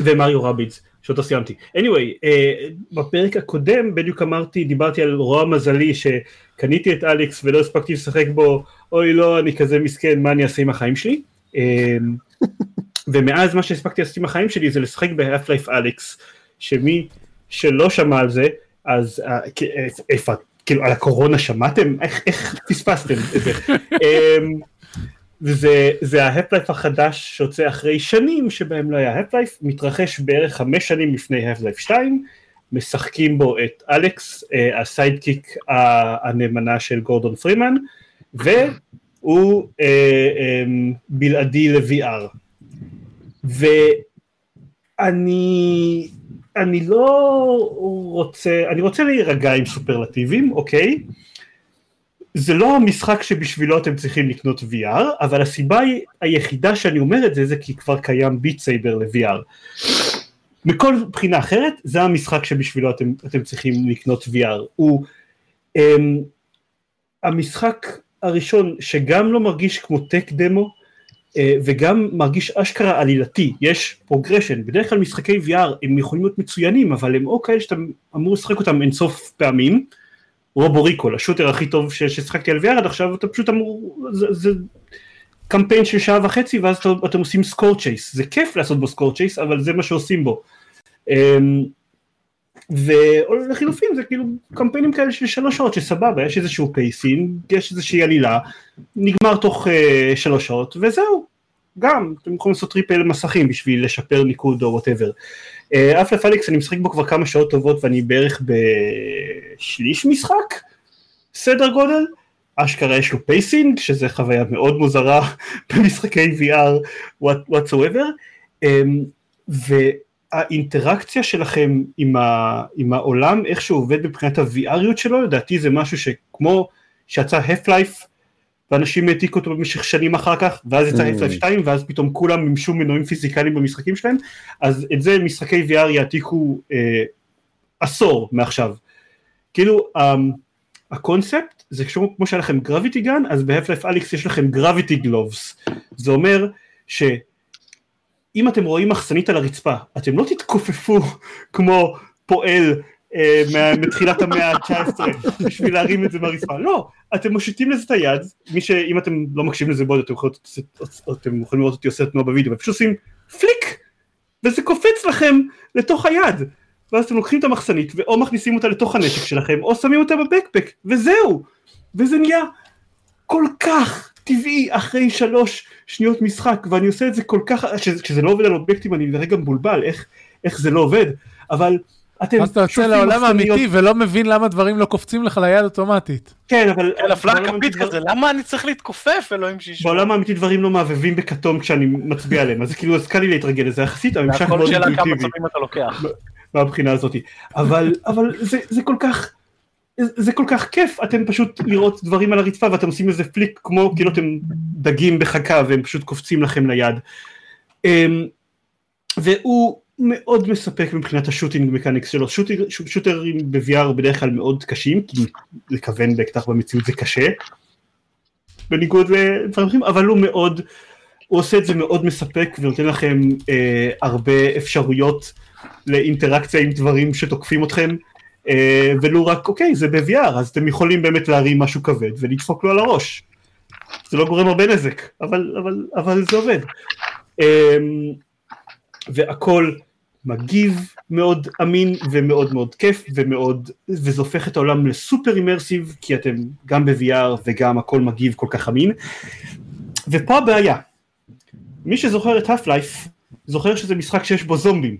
אמ, ומריו רביץ, שאותו סיימתי. anyway, אה, בפרק הקודם בדיוק אמרתי, דיברתי על רוע מזלי שקניתי את אליקס ולא הספקתי לשחק בו, אוי לא, אני כזה מסכן, מה אני אעשה עם החיים שלי? אמ, (laughs) ומאז מה שהספקתי לעשות עם החיים שלי זה לשחק ב Half-Life Alyx, שמי שלא שמע על זה, אז אה, איפה, כאילו על הקורונה שמעתם? איך, איך פספסתם את זה? (laughs) וזה זה ה Half-Life החדש שיוצא אחרי שנים שבהם לא היה Half-Life, מתרחש בערך חמש שנים לפני Half-Life 2, משחקים בו את Alyx, אה, ה sidekick הנאמנה של גורדון פרימן, והוא אה, אה, בלעדי ל-VR. ואני אני לא רוצה, אני רוצה להירגע עם סופרלטיבים, אוקיי? זה לא המשחק שבשבילו אתם צריכים לקנות VR, אבל הסיבה היא- היחידה שאני אומר את זה, זה כי כבר קיים ביט סייבר ל-VR. מכל בחינה אחרת, זה המשחק שבשבילו אתם, אתם צריכים לקנות VR. הוא um, המשחק הראשון שגם לא מרגיש כמו tech demo, uh, וגם מרגיש אשכרה עלילתי, יש progression, בדרך כלל משחקי VR הם יכולים להיות מצוינים, אבל הם או כאלה שאתה אמור לשחק אותם אינסוף פעמים, Robo Recall, ה shooter הכי טוב ש- ששיחקתי על VR עד עכשיו, אתה פשוט אמור, זה, זה קמפיין של שעה וחצי ואז אתה, אתם עושים score chase, זה כיף לעשות בו score chase, אבל זה מה שעושים בו. אמ, ולחילופין זה כאילו קמפיינים כאלה של שלוש שעות שסבבה, יש איזשהו pacing, יש איזושהי עלילה, נגמר תוך uh, שלוש שעות וזהו, גם, אתם יכולים לעשות replay מסכים בשביל לשפר ניקוד או whatever. Half-Life Alyx אני משחק בו כבר כמה שעות טובות ואני בערך בשליש משחק, סדר גודל, אשכרה יש לו pacing, שזה חוויה מאוד מוזרה (laughs) במשחקי VR whatsoever, אמ, והאינטראקציה שלכם עם, ה, עם העולם, איך שהוא עובד מבחינת ה-VRיות שלו, לדעתי זה משהו שכמו שיצא Half-Life, ואנשים העתיקו אותו במשך שנים אחר כך, ואז יצא Mm. Half-Life 2, ואז פתאום כולם מימשו מנועים פיזיקליים במשחקים שלהם, אז את זה משחקי VR יעתיקו אה, עשור מעכשיו. כאילו, um, הקונספט זה כמו, כמו שהיה לכם gravity gun, אז ב Half-Life Alyx יש לכם gravity gloves. זה אומר שאם אתם רואים מחסנית על הרצפה, אתם לא תתכופפו (laughs) כמו פועל אה, מתחילת המאה ה-19 בשביל להרים את זה מהרצפה, לא, אתם מושיטים לזה את היד, מי שאם אתם לא מקשיבים לזה בוד, אתם יכולים, לראות אותי עושה תנועה בווידאו, ופשוט עושים פליק, וזה קופץ לכם לתוך היד. ואז אתם לוקחים את המחסנית ואו מכניסים אותה לתוך הנשק שלכם או שמים אותה בבקפק וזהו. וזה נהיה כל כך טבעי אחרי שלוש שניות משחק ואני עושה את זה כל כך כשזה לא עובד על אובייקטים אני לרגע מבולבל איך, איך זה לא עובד. אבל אתם אז אתה יוצא לעולם האמיתי ולא מבין למה דברים לא קופצים לך ליד אוטומטית. כן אבל כן, הפלאה בעולם כפית כזה, למה אני צריך להתכופף, אלוהים שישמע. בעולם האמיתי דברים לא מהבהבים בכתום כשאני מצביע עליהם אז כאילו אז קל לי להתרגל לזה יחסית זה הממשק הכל מאוד שאלה כמה אינטואיטיבי צבים אתה לוקח. מהבחינה הזאת אבל אבל זה, זה כל כך זה כל כך כיף אתם פשוט לראות דברים על הרצפה ואתם עושים איזה פליק כמו כאילו אתם דגים בחכה והם פשוט קופצים לכם ליד אמ, והוא מאוד מספק מבחינת השוטינג מקניקס שלו. שוטינג, ש- שוטרים ב-VR בדרך כלל מאוד קשים כי לכוון באקדח במציאות זה קשה. בניגוד לדברים אחרים אבל הוא מאוד הוא עושה את זה מאוד מספק ונותן לכם אה, הרבה אפשרויות לאינטראקציה עם דברים שתוקפים אתכם. אה, ולו רק אוקיי זה ב-VR אז אתם יכולים באמת להרים משהו כבד ולדפוק לו על הראש. זה לא גורם הרבה נזק אבל, אבל, אבל זה עובד. אה, והכל מגיב מאוד אמין ומאוד מאוד כיף ומאוד וזה הופך את העולם לסופר אימרסיב כי אתם גם ב-VR וגם הכל מגיב כל כך אמין. ופה הבעיה. מי שזוכר את האף לייף זוכר שזה משחק שיש בו זומבים.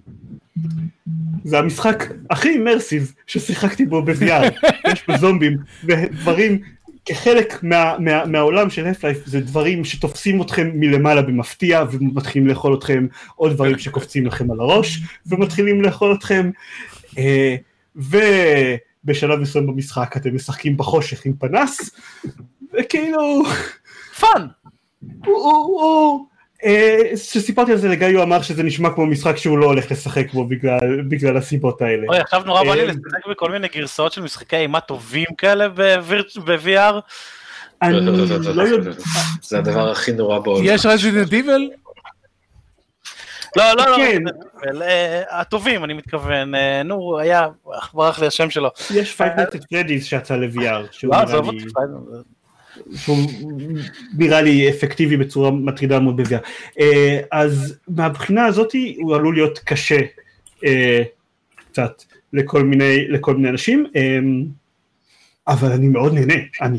זה המשחק הכי אימרסיב ששיחקתי בו ב-VR יש בו זומבים ודברים כחלק מה, מה, מהעולם של האף לייף זה דברים שתופסים אתכם מלמעלה במפתיע ומתחילים לאכול אתכם או דברים שקופצים לכם על הראש ומתחילים לאכול אתכם אה, ובשלב מסוים במשחק אתם משחקים בחושך עם פנס וכאילו fun! הוא, הוא, הוא, אה, כשסיפרתי על זה לגיא הוא אמר שזה נשמע כמו משחק שהוא לא הולך לשחק בו בגלל, בגלל הסיבות האלה. אוי, עכשיו נורא בא לי אה, לשחק בכל מיני גרסאות של משחקי אימה טובים כאלה ב-VR. אני לא יודע, זה הדבר הכי נורא בעולם. יש Resident Evil? לא, לא, לא, כן. אה, הטובים אני מתכוון, נו, היה, ברח לי השם שלו. יש Five Nights at Freddy's שיצא ל-VR, לא, עזוב. שהוא נראה לי אפקטיבי בצורה מטרידה מאוד ב-VR. אה, אז מהבחינה הזאת הוא עלול להיות קשה אה, קצת לכל מיני, לכל מיני אנשים, אה, אבל אני מאוד נהנה, אני,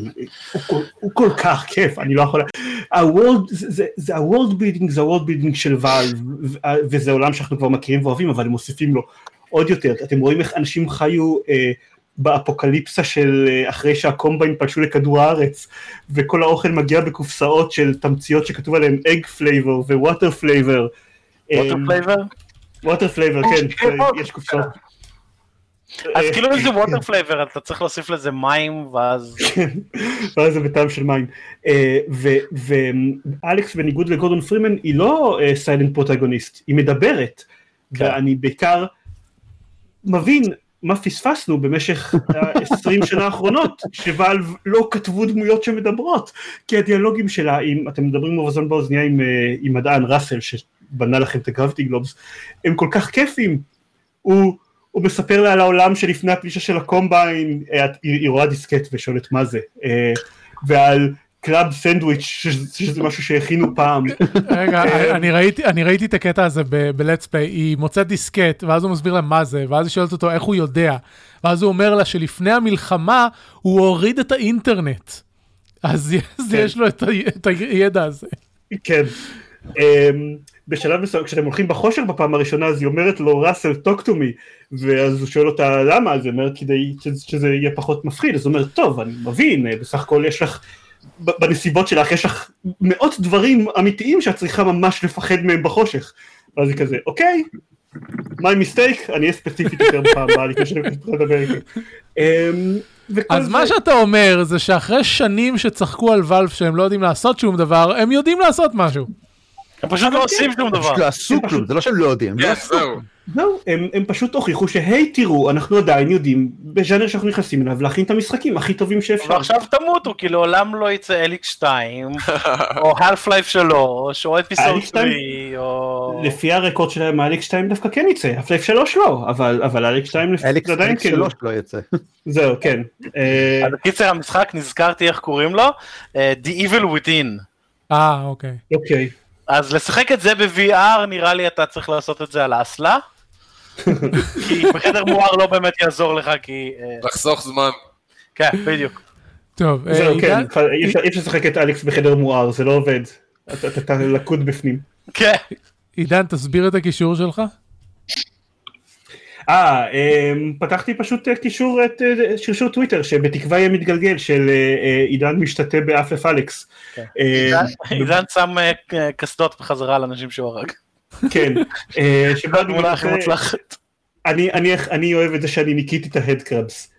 הוא, כל- הוא כל כך כיף, אני לא יכול... ה world, זה, ה world building, זה ה world building של Valve, ו- וזה עולם שאנחנו כבר מכירים ואוהבים, אבל הם מוסיפים לו עוד יותר. אתם רואים איך אנשים חיו אה, באפוקליפסה של אה, אחרי שה Combine פלשו לכדור הארץ, וכל האוכל מגיע בקופסאות של תמציות שכתוב עליהן egg flavor ו water flavor. water flavor? water flavor, כן, כן, יש קופסאות. אז אה, כאילו אם זה water flavor אתה צריך להוסיף לזה מים ואז... כן, ואז זה בטעם של מים. אה, ו Alyx בניגוד לגורדון פרימן היא לא silent protagonist, היא מדברת. ואני בעיקר מבין מה פספסנו במשך ה-20 שנה האחרונות, ש Valve לא כתבו דמויות שמדברות, כי הדיאלוגים שלה, אם אתם מדברים אוזן באוזניה עם, אה, עם מדען ראסל שבנה לכם את ה gravity gloves, הם כל כך כיפים. הוא, הוא מספר לה על העולם שלפני הפלישה של ה Combine, אה, היא, היא רואה דיסקט ושואלת מה זה, אה, ועל club sandwich, שזה, משהו שהכינו פעם. רגע, אה, אני ראיתי, אני ראיתי את הקטע הזה ב-let's play, היא מוצאת דיסקט, ואז הוא מסביר לה מה זה, ואז היא שואלת אותו איך הוא יודע, ואז הוא אומר לה שלפני המלחמה הוא הוריד את האינטרנט. אז (laughs) כן. יש לו את הידע הזה. כן. Um, בשלב מסוים, כשאתם הולכים בחושך בפעם הראשונה, אז היא אומרת לו, ראסל, talk to me, ואז הוא שואל אותה למה, אז היא אומרת כדי שזה, יהיה פחות מפחיד, אז הוא אומר, טוב, אני מבין, בסך הכל יש לך, בנסיבות שלך יש לך מאות דברים אמיתיים שאת צריכה ממש לפחד מהם בחושך. ואז היא כזה, אוקיי, my mistake, אני אהיה ספציפית יותר בפעם הבאה, לפני שאני לדבר איתי. וכל אז מה זה- שאתה אומר זה שאחרי שנים שצחקו על ואלף שהם לא יודעים לעשות שום דבר, הם יודעים לעשות משהו. הם פשוט לא עושים שום דבר. פשוט לא עשו כלום, זה לא שהם לא יודעים, הם לא כן, עשו. זהו. הם, הם פשוט הוכיחו שהי תראו, אנחנו עדיין יודעים בז'אנר שאנחנו נכנסים אליו להכין את המשחקים הכי טובים שאפשר. ועכשיו תמותו, כי לעולם לא יצא אליק 2, (laughs) או half life 3, או אפיסוד אליק 3, 2? או... לפי הרקורד שלהם האליק 2 דווקא כן יצא, הפלייף 3 לא, אבל, 2 אליקס זה עדיין אליקס כאילו, שלוש לא יצא. (laughs) זהו כן. אה, אז בקיצר המשחק, נזכרתי איך קוראים לו, אה, The Evil Within. אה, אוקיי. אוקיי. אז לשחק את זה ב-VR, נראה לי אתה צריך לעשות את זה על האסלה. (laughs) כי בחדר מואר לא באמת יעזור לך, כי... אה, לחסוך זמן. כן, בדיוק. טוב, אה, זהו, כן, אי אפשר- לשחק את אלכס בחדר מואר, זה לא עובד. אתה- אתה אתה לכוד בפנים. כן. עידן, תסביר את הקישור שלך. אה, אמ, פתחתי פשוט אה, קישור את אה, שרשור טוויטר שבתקווה יהיה מתגלגל של אה, אה, עידן משתתה באפלף אלכס. כן. אה, עידן שם אה, קסדות בחזרה על אנשים שהוא הרג. כן, אה, שבא התמונה הכי מוצלחת. אני, אני, אני אוהב את זה שאני ניקיתי את ההד קרבס.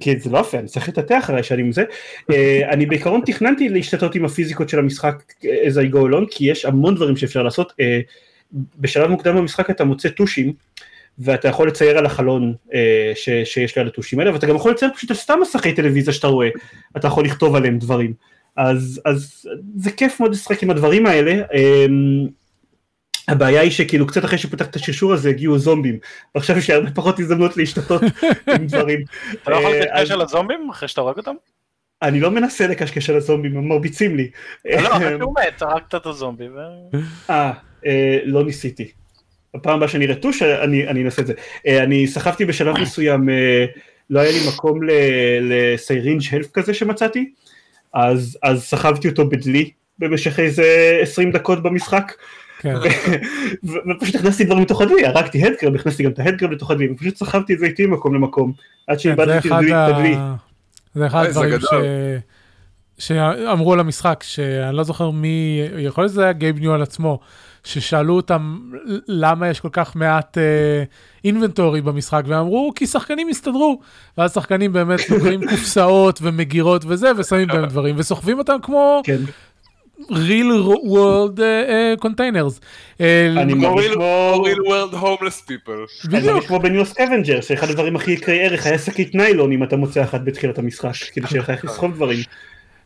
כי זה לא יפה, אני צריך לטאטא אחרי שאני עם זה. אה, אני בעיקרון תכננתי להשתתות עם הפיזיקות של המשחק אה, as I go along, כי יש המון דברים שאפשר לעשות. אה, בשלב מוקדם במשחק אתה מוצא טושים, ואתה יכול לצייר על החלון אה, ש, שיש ליד הטושים האלה, ואתה גם יכול לצייר פשוט על סתם מסכי טלוויזיה שאתה רואה, אתה יכול לכתוב עליהם דברים. אז, אז זה כיף מאוד לשחק עם הדברים האלה. אה, הבעיה היא שכאילו קצת אחרי שפתחת את השרשור הזה הגיעו זומבים, ועכשיו יש הרבה פחות הזדמנות להשתתות (laughs) עם דברים. אתה לא יכול אה, לקשקש על הזומבים אחרי שאתה הורג אותם? אני לא מנסה לקשקש על הזומבים, הם מרביצים לי. לא, (laughs) אחרי שהוא מת, הרגת את הזומבי. אה, לא ניסיתי. בפעם הבאה שאני אראה טוש, אני אני אנסה את זה. אה, אני סחבתי בשלב מסוים, אה, לא היה לי מקום לסיירינג' הלף כזה שמצאתי, אז אז סחבתי אותו בדלי במשך איזה 20 דקות במשחק. כן. ופשוט הכנסתי דברים לתוך הדלי, הרגתי הדקרב, הכנסתי גם את ההדקרב לתוך הדלי, ופשוט סחבתי את זה איתי ממקום למקום, עד כן, שאיבדתי את הדלי- זה אחד הדברים ש... שאמרו על המשחק, שאני לא זוכר מי, יכול להיות שזה היה גייב ניו על עצמו, ששאלו אותם למה יש כל כך מעט inventory במשחק, והם אמרו כי שחקנים הסתדרו, ואז שחקנים באמת (laughs) לוקחים קופסאות ומגירות וזה, ושמים בהם דברים, וסוחבים אותם כמו כן, real world uh, uh, containers. אה, אני כמו מרגיש real כמו... real world homeless people. אני. מרגיש כמו ב NEO Scavenger, שאחד הדברים הכי יקרי ערך היה שקית ניילון אם אתה מוצא אחת בתחילת המשחק, כדי שיהיה לך איך לסחוב דברים.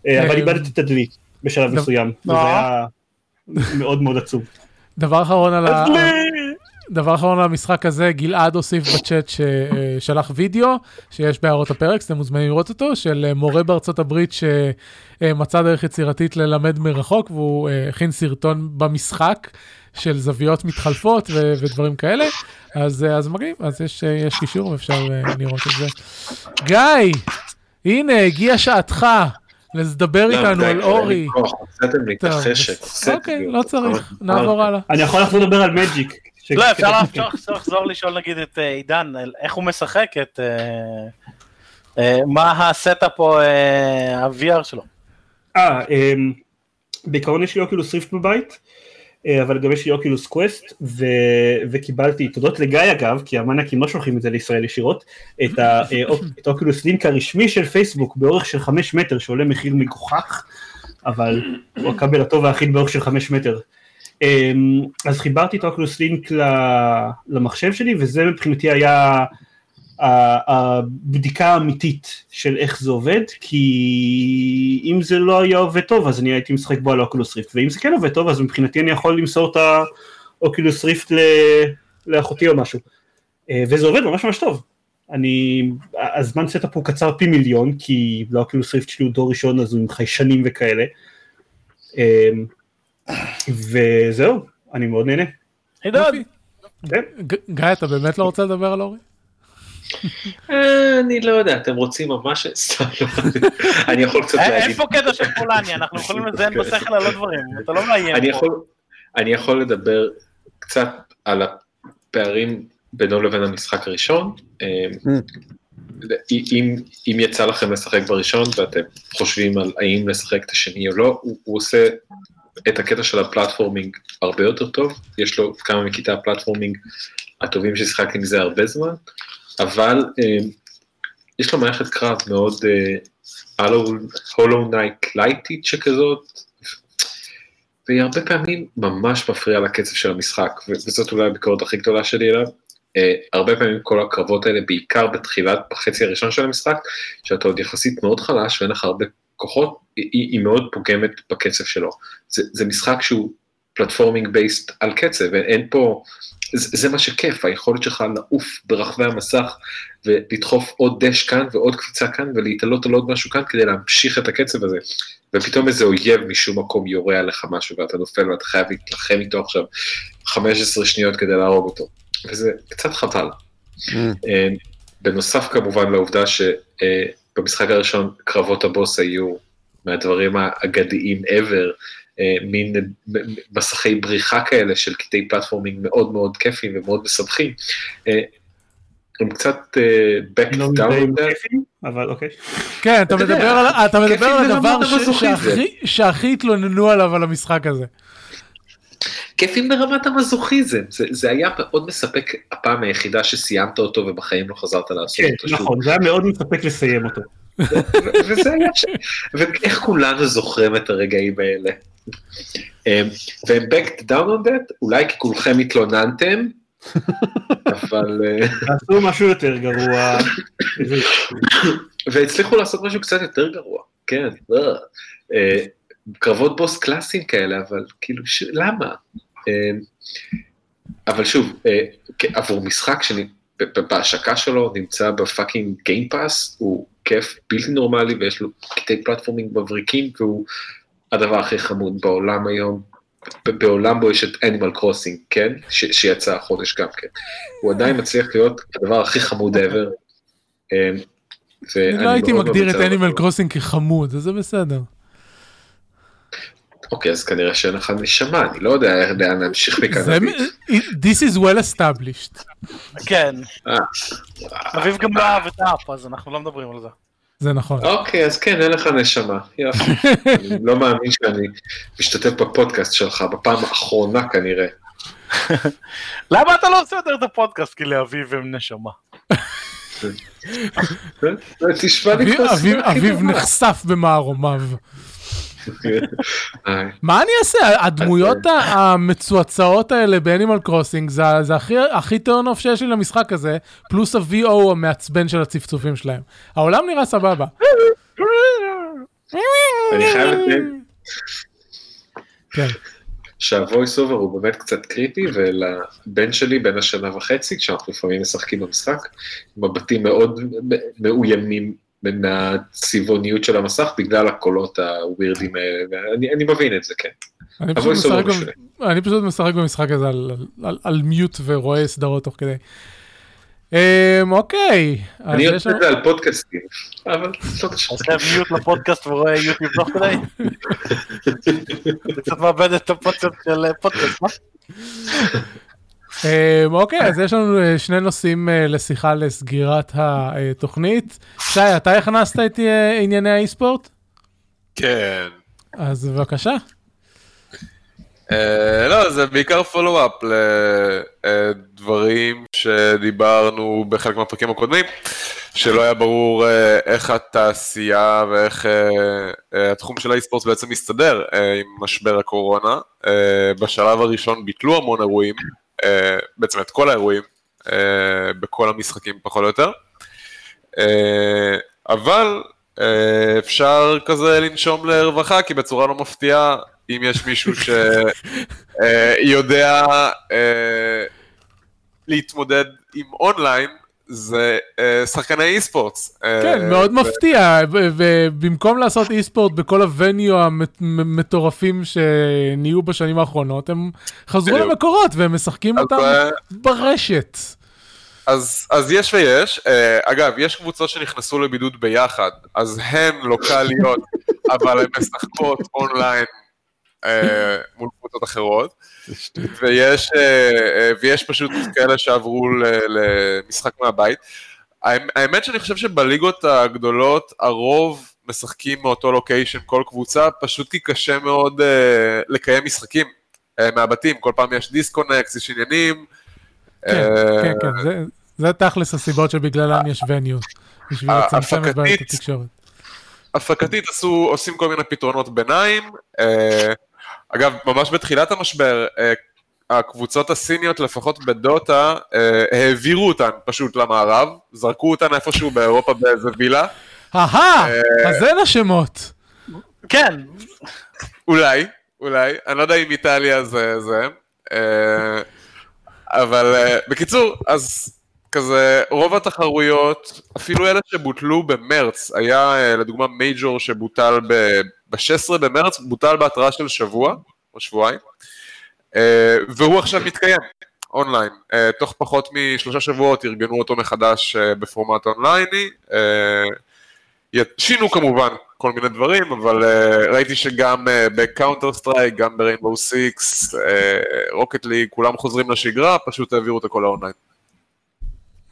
אה, אבל אה, איבדתי את הדלי בשלב מסוים, וזה אה. היה מאוד מאוד עצוב. דבר אחרון על ה... דבר אחרון על המשחק הזה, גלעד הוסיף בצ'אט ששלח וידאו שיש בהערות הפרק, אתם מוזמנים לראות אותו, של אה, מורה בארצות הברית שמצא דרך יצירתית ללמד מרחוק, והוא אה, הכין סרטון במשחק של זוויות מתחלפות ו- ודברים כאלה, אז, אה, אז מגניב, אז יש, אה, יש קישור ואפשר אה, לראות את זה. גיא, הנה, הגיעה שעתך לדבר איתנו על אורי. הוצאתם לי את טוב, החשק. בס- אוקיי, לא צריך, נעבור הלאה. אני יכול לחזור לדבר על Magic. לא, אפשר לחזור לשאול נגיד את אה, עידן, איך הוא משחק את... אה, אה, מה ה setup או ה-VR שלו. אה, אמ, בעיקרון יש לי Oculus Rift בבית, אבל גם יש לי Oculus Quest, וקיבלתי, תודות לגיא אגב, כי המניאקים לא שולחים את זה לישראל ישירות, את ה- אה, האוקילוס לינק הרשמי של פייסבוק באורך של 5 מטר, שעולה מחיר מגוחך, אבל הוא הכבל הטוב והאחיד באורך של 5 מטר. אמ, אז חיברתי את האוקילוס לינק למחשב שלי, וזה מבחינתי היה הבדיקה האמיתית של איך זה עובד, כי אם זה לא היה עובד טוב אז אני הייתי משחק בו על האוקולוס ריפט, ואם זה כן עובד טוב אז מבחינתי אני יכול למסור את האוקולוס ריפט ל- לאחותי או משהו. אה, וזה עובד ממש ממש טוב. אני, הזמן setup הוא קצר פי מיליון, כי ל Oculus Rift שלי הוא דור ראשון אז הוא עם חיישנים וכאלה. אה, וזהו, אני מאוד נהנה. עידן. כן. גיא, אתה באמת לא רוצה לדבר על אורי? אה, אני לא יודע, אתם רוצים ממש... (laughs) סתם, לא. אני יכול קצת אין להגיד... אין פה קטע של פולני, אנחנו (laughs) יכולים לזיין בשכל על עוד דברים, אתה לא מאיים אני פה. יכול, אני יכול לדבר קצת על הפערים בינו לבין המשחק הראשון. אה, אם, אם יצא לכם לשחק בראשון ואתם חושבים על האם לשחק את השני או לא, הוא, הוא עושה את הקטע של הפלטפורמינג הרבה יותר טוב, יש לו כמה מקטעי הפלטפורמינג הטובים ששיחקתי מזה הרבה זמן, אבל אה, יש לו מערכת קרב מאוד Hollow Knight לייטית שכזאת, והיא הרבה פעמים ממש מפריעה לקצב של המשחק, וזאת אולי הביקורת הכי גדולה שלי אליו. אה, הרבה פעמים כל הקרבות האלה, בעיקר בתחילת, בחצי הראשון של המשחק, שאתה עוד יחסית מאוד חלש ואין לך הרבה כוחות, היא, היא מאוד פוגמת בקצב שלו. זה, זה משחק שהוא platforming based על קצב, ואין פה, זה, זה מה שכיף, היכולת שלך לעוף ברחבי המסך ולדחוף עוד דש כאן ועוד קפיצה כאן ולהתעלות על עוד משהו כאן כדי להמשיך את הקצב הזה. ופתאום איזה אויב משום מקום יורה עליך משהו ואתה נופל ואתה חייב להתלחם איתו עכשיו 15 שניות כדי להרוג אותו. וזה קצת חבל. אה, בנוסף כמובן לעובדה שבמשחק הראשון קרבות הבוס היו מהדברים האגדיים ever, אה, מין מסכי בריחה כאלה של קטעי פלטפורמינג מאוד מאוד כיפים ומאוד משמחים. אה, הם קצת אה, back לא down אבל אוקיי. כן, אתה מדבר על- הדבר. שהכי- התלוננו עליו על המשחק הזה. כיפים ברמת המזוכיזם, זה, זה היה מאוד מספק הפעם היחידה שסיימת אותו ובחיים לא חזרת לעשות כן, אותו שוב. נכון, זה היה מאוד מספק לסיים אותו. וזה היה ש... ואיך כולנו זוכרים את הרגעים האלה. אמ, והם backed down on that, אולי כי כולכם התלוננתם, אבל... אה, עשו משהו יותר גרוע. והצליחו לעשות משהו קצת יותר גרוע, כן. אה, אה, קרבות בוס קלאסיים כאלה, אבל כאילו. למה? אה, אבל שוב, אה, עבור משחק שבהשקה שלו נמצא ב fucking Game Pass, הוא כיף בלתי נורמלי ויש לו קטעי platforming מבריקים, והוא הדבר הכי חמוד בעולם היום. בעולם בו יש את Animal Crossing, כן? ש- שיצא החודש גם כן. הוא עדיין מצליח להיות הדבר הכי חמוד ever. אני לא הייתי מגדיר את. Animal Crossing כחמוד, אז זה בסדר. אוקיי, אז כנראה שאין לך נשמה, אני לא יודע לאן להמשיך מכאן. זה- This is well established. כן. אה. אביב גם לא אהב את האפ, אז אנחנו לא מדברים על זה. זה נכון. אוקיי, אז כן, אין לך נשמה. יופי. (laughs) אני לא מאמין שאני משתתף בפודקאסט שלך, בפעם האחרונה כנראה. (laughs) למה אתה לא עושה יותר את הפודקאסט? כי לאביב הם נשמה. (laughs) אה, תשמע לי אביב-. נחשף במערומיו. (laughs) אה, מה אני אעשה? הדמויות ה- המצועצעות האלה באנימל קרוסינג זה הכי- turn off שיש לי למשחק הזה, פלוס ה-VO המעצבן של הצפצופים שלהם. העולם נראה סבבה. אני חייב לציין כן. שה voice over הוא באמת קצת קריטי, ולבן שלי, בן השנה וחצי, כשאנחנו לפעמים משחקים במשחק, מבטים מאוד מאוימים מהצבעוניות של המסך, בגלל הקולות הווירדים האלה, ואני אני מבין את זה, כן. אני פשוט אובר משחק אני פשוט משחק במשחק הזה על- על- על mute ורואה סדרות תוך כדי. אמ, אוקיי. אז אני עושה את זה על פודקאסטים, אבל לא. עושה mute לפודקאסט ורואה יוטיוב תוך כדי? (laughs) זה קצת מאבד את הפודקאסט של אה, פודקאסט, מה? אמ, אוקיי, אז יש לנו אה, שני נושאים אה, לשיחה לסגירת התוכנית. שי, אתה הכנסת את אה, ענייני ה e-sport? כן. אז בבקשה. לא, זה בעיקר פולו-אפ לדברים שדיברנו בחלק מהפרקים הקודמים, שלא היה ברור איך התעשייה ואיך התחום של האי-ספורט בעצם מסתדר עם משבר הקורונה. בשלב הראשון ביטלו המון אירועים, בעצם את כל האירועים, אה, בכל המשחקים פחות או יותר. אה, אבל אה, אפשר כזה לנשום לרווחה, כי בצורה לא מפתיעה, אם יש מישהו שיודע (laughs) להתמודד עם אונליין, זה אה, שחקני אי-ספורטס. אה, כן, מאוד ו- מפתיע, ובמקום לעשות אי-ספורט בכל הווניו המטורפים שנהיו בשנים האחרונות, הם חזרו. למקורות והם משחקים אז, אותם אה, ברשת. אז, אז יש ויש, uh, אגב, יש קבוצות שנכנסו לבידוד ביחד, אז הן לוקאליות, (laughs) אבל הן משחקות אונליין מול קבוצות אחרות, ויש, uh, uh, ויש פשוט כאלה שעברו למשחק מהבית. האמ- האמת שאני חושב שבליגות הגדולות הרוב משחקים מאותו לוקיישן, כל קבוצה, פשוט כי קשה מאוד לקיים משחקים מהבתים, כל פעם יש דיסקונקס, יש עניינים. כן, אה, כן, כן, זה- זה תכלס הסיבות שבגללן יש וניו, בשביל לצמצם את בעיית התקשורת. הפקתית עשו, עושים כל מיני פתרונות ביניים. אה, אגב, ממש בתחילת המשבר, אה, הקבוצות הסיניות, לפחות בדוטה, אה, העבירו אותן פשוט למערב, זרקו אותן איפשהו באירופה באיזה וילה. אהה, אה, אז אין השמות. כן, אולי, אולי, אני לא יודע אם איטליה זה זה. אבל בקיצור, אז כזה, רוב התחרויות, אפילו אלה שבוטלו במרץ, היה לדוגמה מייג'ור שבוטל ב-16 במרץ, בוטל בהתראה של שבוע או שבועיים, אה, והוא עכשיו מתקיים. אונליין. אה, תוך פחות משלושה שבועות ארגנו אותו מחדש אה, בפורמט אונלייני. אה, שינו כמובן כל מיני דברים, אבל ראיתי שגם ב Counter Strike, גם ב Rainbow Six, Rocket League, כולם חוזרים לשגרה, פשוט העבירו את הכל לאונליין.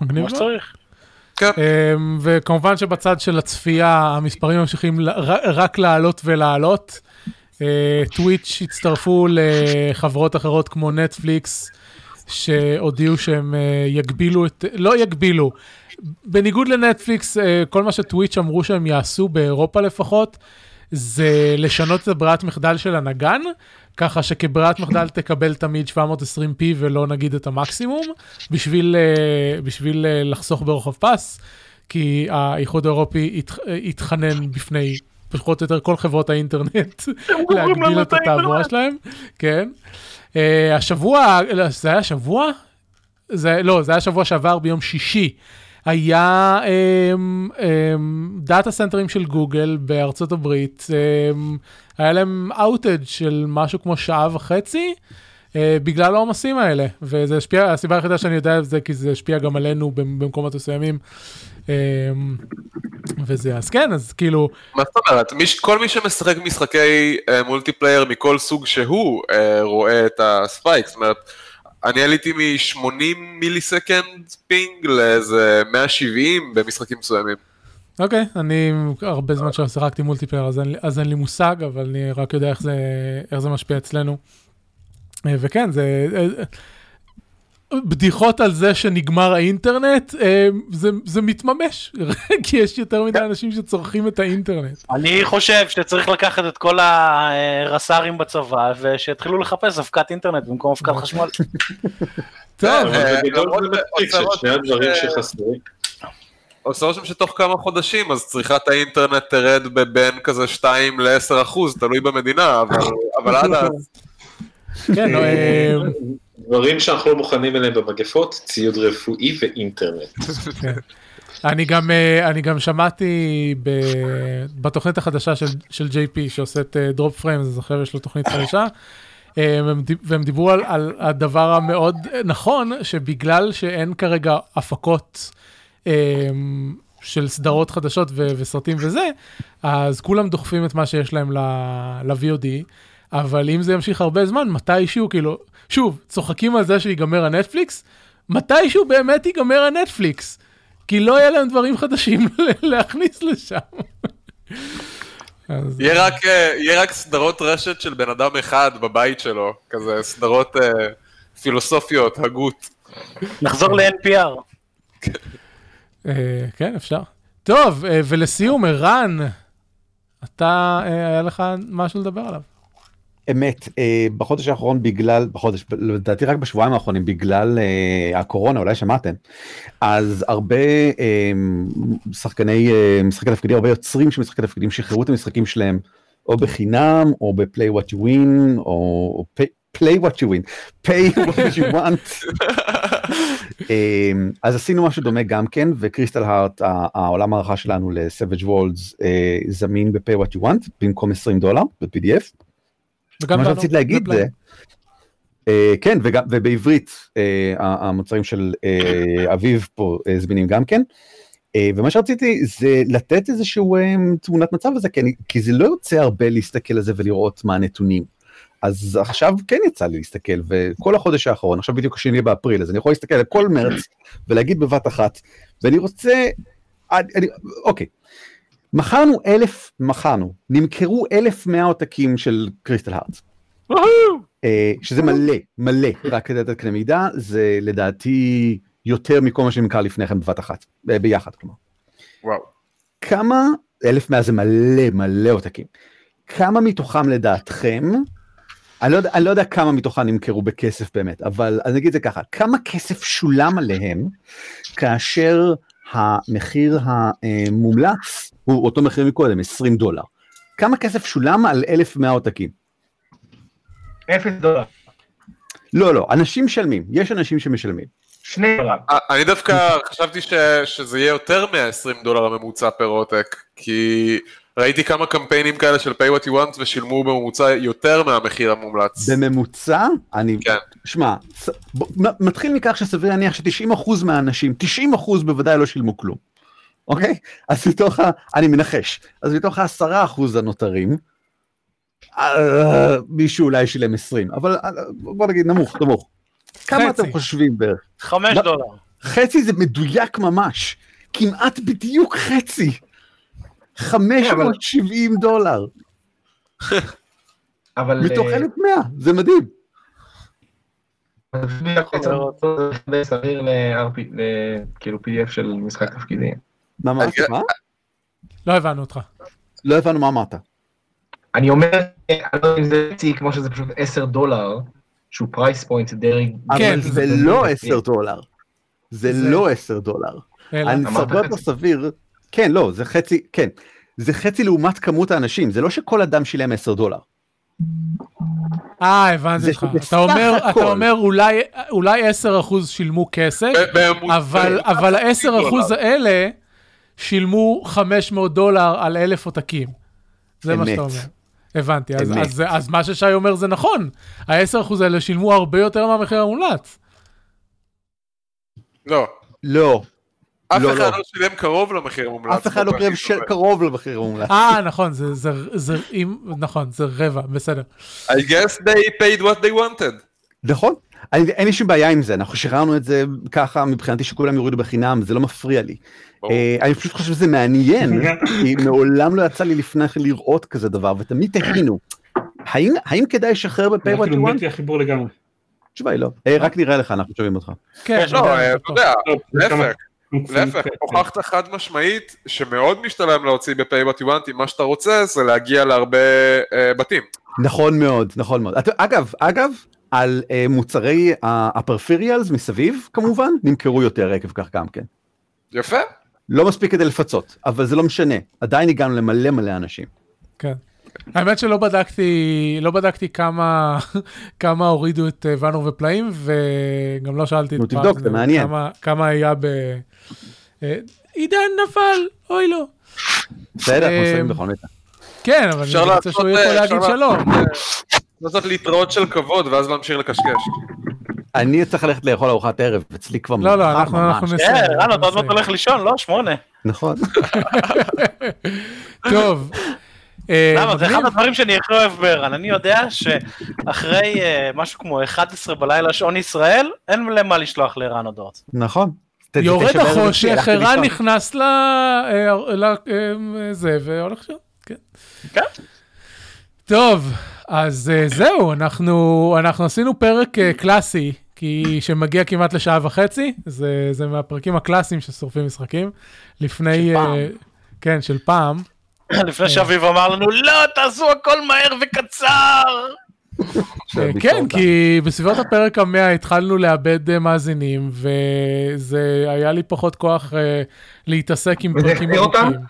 מגניב כמו. שצריך. כן, אמ, וכמובן שבצד של הצפייה המספרים ממשיכים רק לעלות ולעלות. אה, Twitch הצטרפו לחברות אחרות כמו נטפליקס, שהודיעו שהם אה, יגבילו את, לא יגבילו, בניגוד לנטפליקס, אה, כל מה שטוויץ' אמרו שהם יעשו באירופה לפחות, זה לשנות את הברירת מחדל של הנגן, ככה שכברירת מחדל תקבל תמיד 720p ולא נגיד את המקסימום, בשביל, אה, בשביל אה, לחסוך ברוחב פס, כי האיחוד האירופי אה, התחנן בפני פחות או יותר כל חברות האינטרנט להגביל את התעבורה שלהם, כן. אה, השבוע, לא, זה היה שבוע? זה, לא, זה היה שבוע שעבר ביום שישי. היה אמ, אמ, data center ים של גוגל בארצות הברית, אמ, היה להם outage של משהו כמו שעה וחצי, אה, בגלל העומסים האלה, וזה השפיע, הסיבה היחידה שאני יודע זה, כי זה השפיע גם עלינו במ- במקומות מסוימים. וזה, אז כן, אז כאילו, מה זאת אומרת? כל מי שמשחק משחקי אה, multiplayer מכל סוג שהוא אה, רואה את ה spike, זאת אומרת, אני עליתי מ-80 millisecond ping לאיזה 170 במשחקים מסוימים. אוקיי, אני הרבה זמן שלא שיחקתי multiplayer, אז, אז אין לי מושג, אבל אני רק יודע איך זה, איך זה משפיע אצלנו. אה, וכן, זה... אה, בדיחות על זה שנגמר האינטרנט, אה, זה, זה מתממש, (laughs) כי יש יותר מדי אנשים שצורכים את האינטרנט. אני חושב שצריך לקחת את כל הרס"רים בצבא ושיתחילו לחפש אבקת אינטרנט במקום אבקת חשמל. (laughs) טוב, אה, אבל בגדול למרות זה מצחיק עושה ששני רושם הדברים ש- שחסרים. עושה רושם שתוך כמה חודשים אז צריכת האינטרנט תרד בבין כזה 2 ל-10 אחוז, תלוי במדינה, אבל, עד אז. (laughs) כן, לא, אה, דברים שאנחנו לא מוכנים אליהם במגפות, ציוד רפואי ואינטרנט. אני גם, אה, אני גם שמעתי ב, בתוכנית החדשה של, של JP שעושה את Drop Frames, אז עכשיו יש לו תוכנית חדשה, אה, והם, דיב- והם דיברו על, על הדבר המאוד נכון, שבגלל שאין כרגע הפקות אה, של סדרות חדשות ו, וסרטים וזה, אז כולם דוחפים את מה שיש להם ל- ל-VOD, אבל אם זה ימשיך הרבה זמן, מתישהו, כאילו, שוב, צוחקים על זה שיגמר הנטפליקס, מתישהו באמת ייגמר הנטפליקס. כי לא יהיה להם דברים חדשים (laughs) להכניס לשם. אז- יהיה רק, אה, יהיה רק סדרות רשת של בן אדם אחד בבית שלו, כזה סדרות אה, פילוסופיות, הגות. נחזור ל-NPR. אה, כן, אפשר. טוב, אה, ולסיום, ערן, אתה, היה לך משהו לדבר עליו. אמת, אה, בחודש האחרון בגלל, בחודש, לדעתי רק בשבועיים האחרונים, בגלל אה, הקורונה, אולי שמעתם, אז הרבה אה, שחקני משחקי תפקידים, הרבה יוצרים של משחקי תפקידים שחררו את המשחקים שלהם, או בחינם, או ב-play what you win, או play what you win, pay what you want. אז עשינו משהו דומה גם כן, וקריסטל הארט, העולם הערכה שלנו ל-Savage Worlds, זמין ב-pay what you want, במקום 20 דולר, ב-PDF. וגם מה שרציתי להגיד. זה, אה, כן וגם ובעברית אה, המוצרים של אה, אביב פה זמינים גם כן. ומה שרציתי זה לתת איזשהו תמונת מצב לזה כי זה לא יוצא הרבה להסתכל על זה ולראות מה הנתונים. אז עכשיו כן יצא לי להסתכל וכל החודש האחרון עכשיו בדיוק השני באפריל אז אני יכול להסתכל על כל מרץ ולהגיד בבת אחת ואני רוצה אני, אני, אוקיי. מכרנו אלף מכרנו נמכרו אלף מאה עותקים של קריסטל הארץ. אה, שזה מלא, מלא, רק כדי לתת קנה מידע, זה לדעתי יותר מכל מה שנמכר לפני כן בבת אחת, ביחד כלומר. וואו. כמה, אלף מאה זה מלא, מלא עותקים. כמה מתוכם לדעתכם, אני לא, אני לא יודע כמה מתוכם נמכרו בכסף באמת, אבל אני אגיד את זה ככה, כמה כסף שולם עליהם כאשר המחיר המומלץ הוא אותו מחיר מקודם, 20 דולר. כמה כסף שולם על 1,100 עותקים? אפס דולר. לא, לא, אנשים משלמים, יש אנשים שמשלמים. שני דולר. אה, אני דווקא חשבתי ש, שזה יהיה יותר מה-20 דולר הממוצע פר עותק, כי ראיתי כמה קמפיינים כאלה של pay what you want ושילמו בממוצע יותר מהמחיר המומלץ. בממוצע, אני, כן. שמע, ס- מ- מתחיל מכך שסביר להניח ש-90% מהאנשים, 90% בוודאי לא שילמו כלום, אוקיי? אז מתוך ה... אני מנחש, אז מתוך ה-10% הנותרים, אה, מישהו אולי שילם 20, אבל אה, בוא נגיד נמוך, נמוך. כמה. אתם חושבים בערך? חמש. דולר. חצי זה מדויק ממש, כמעט בדיוק חצי. 570 דולר, (laughs) אבל... מתוך אה, 1,100, זה מדהים. זה די סביר ל- כאילו PDF של משחק תפקידים. מה, רגע. מה? לא הבנו אותך. לא הבנו מה אמרת. אני אומר, אני לא יודע אם זה חצי כמו שזה פשוט 10 דולר, שהוא price point די... כן, אבל זה לא 10 דולר. זה לא 10 דולר. אני יותר חצי. סביר, כן, לא, זה חצי, כן. זה חצי לעומת כמות האנשים, זה לא שכל אדם שילם 10 דולר. אה, הבנתי זה אותך. אתה אומר, הכל. אתה אומר אולי, אולי 10% שילמו כסף, אבל ה-10% האלה שילמו 500 דולר על אלף עותקים. זה מה אמת. שאתה אומר. הבנתי, אז, אמת. אז, אז מה ששי אומר זה נכון. ה-10% האלה שילמו הרבה יותר מהמחיר המומלץ. לא. לא, אף לא, אחד לא. לא שילם קרוב למחיר המומלץ. אף אחד לא קרב ש-. קרוב למחיר המומלץ. אה, נכון, זה, זה, זה, אם, נכון, זה רבע, בסדר. I guess they paid what they wanted. נכון, אני- אין לי שום בעיה עם זה, אנחנו שחררנו את זה ככה מבחינתי שכולם יורידו בחינם, זה לא מפריע לי. אה, אני פשוט חושב שזה מעניין, (laughs) כי מעולם לא יצא לי לפני כן לראות כזה דבר, ותמיד תהינו, האם האם כדאי לשחרר? לי החיבור לגמרי. התשובה היא לא. אה, רק נראה לך, אנחנו שומעים אותך. כן, לא, אה, אתה. יודע, לא, להפך, להפך, קצת, הוכחת חד משמעית שמאוד משתלם להוציא you want, אם מה שאתה רוצה זה להגיע להרבה אה, בתים. נכון מאוד, נכון מאוד. אגב, אגב, על אה, מוצרי הפרפיריאלס מסביב, כמובן, נמכרו יותר עקב כך גם כן. יפה. לא מספיק כדי לפצות, אבל זה לא משנה, עדיין הגענו למלא מלא אנשים. כן. האמת שלא בדקתי, לא בדקתי כמה, (laughs) כמה הורידו את אה, ואנור ופלאים, וגם לא שאלתי נו, את תבדוק, זה מעניין. כמה, כמה היה ב... אה, עידן נפל, אוי לא. בסדר, אנחנו מסיימים בכל מקרה. כן, אבל אני רוצה שהוא אפשר להגיד שלום. לעשות להתראות של כבוד ואז להמשיך לקשקש. אני צריך ללכת לאכול ארוחת ערב, אצלי כבר לא, לא, אנחנו נסיים. כן, רן, אנחנו אתה עוד מעט נסיים. הולך לישון, לא? שמונה. נכון. (laughs) טוב. אה, למה? זה. אחד הדברים שאני הכי אוהב בערן. אני יודע שאחרי אה, משהו כמו 11 בלילה שעון ישראל, אין למה לשלוח לערן הודעות. נכון. יורד החושך, לישון. נכנס ל... אה, ל- אה, זה, והולך שם, כן. טוב, אז אה, זהו, אנחנו, אנחנו עשינו פרק אה, קלאסי, כי שמגיע כמעט לשעה וחצי, זה, זה מהפרקים הקלאסיים ששורפים משחקים. לפני... של פעם. אה, כן, של פעם. (coughs) לפני שאביב אמר לנו, לא, תעשו הכל מהר וקצר! אה, כן. כי בסביבות הפרק המאה התחלנו לאבד אה, מאזינים, וזה היה לי פחות כוח אה, להתעסק עם פרקים החזיר אותם? ארוכים.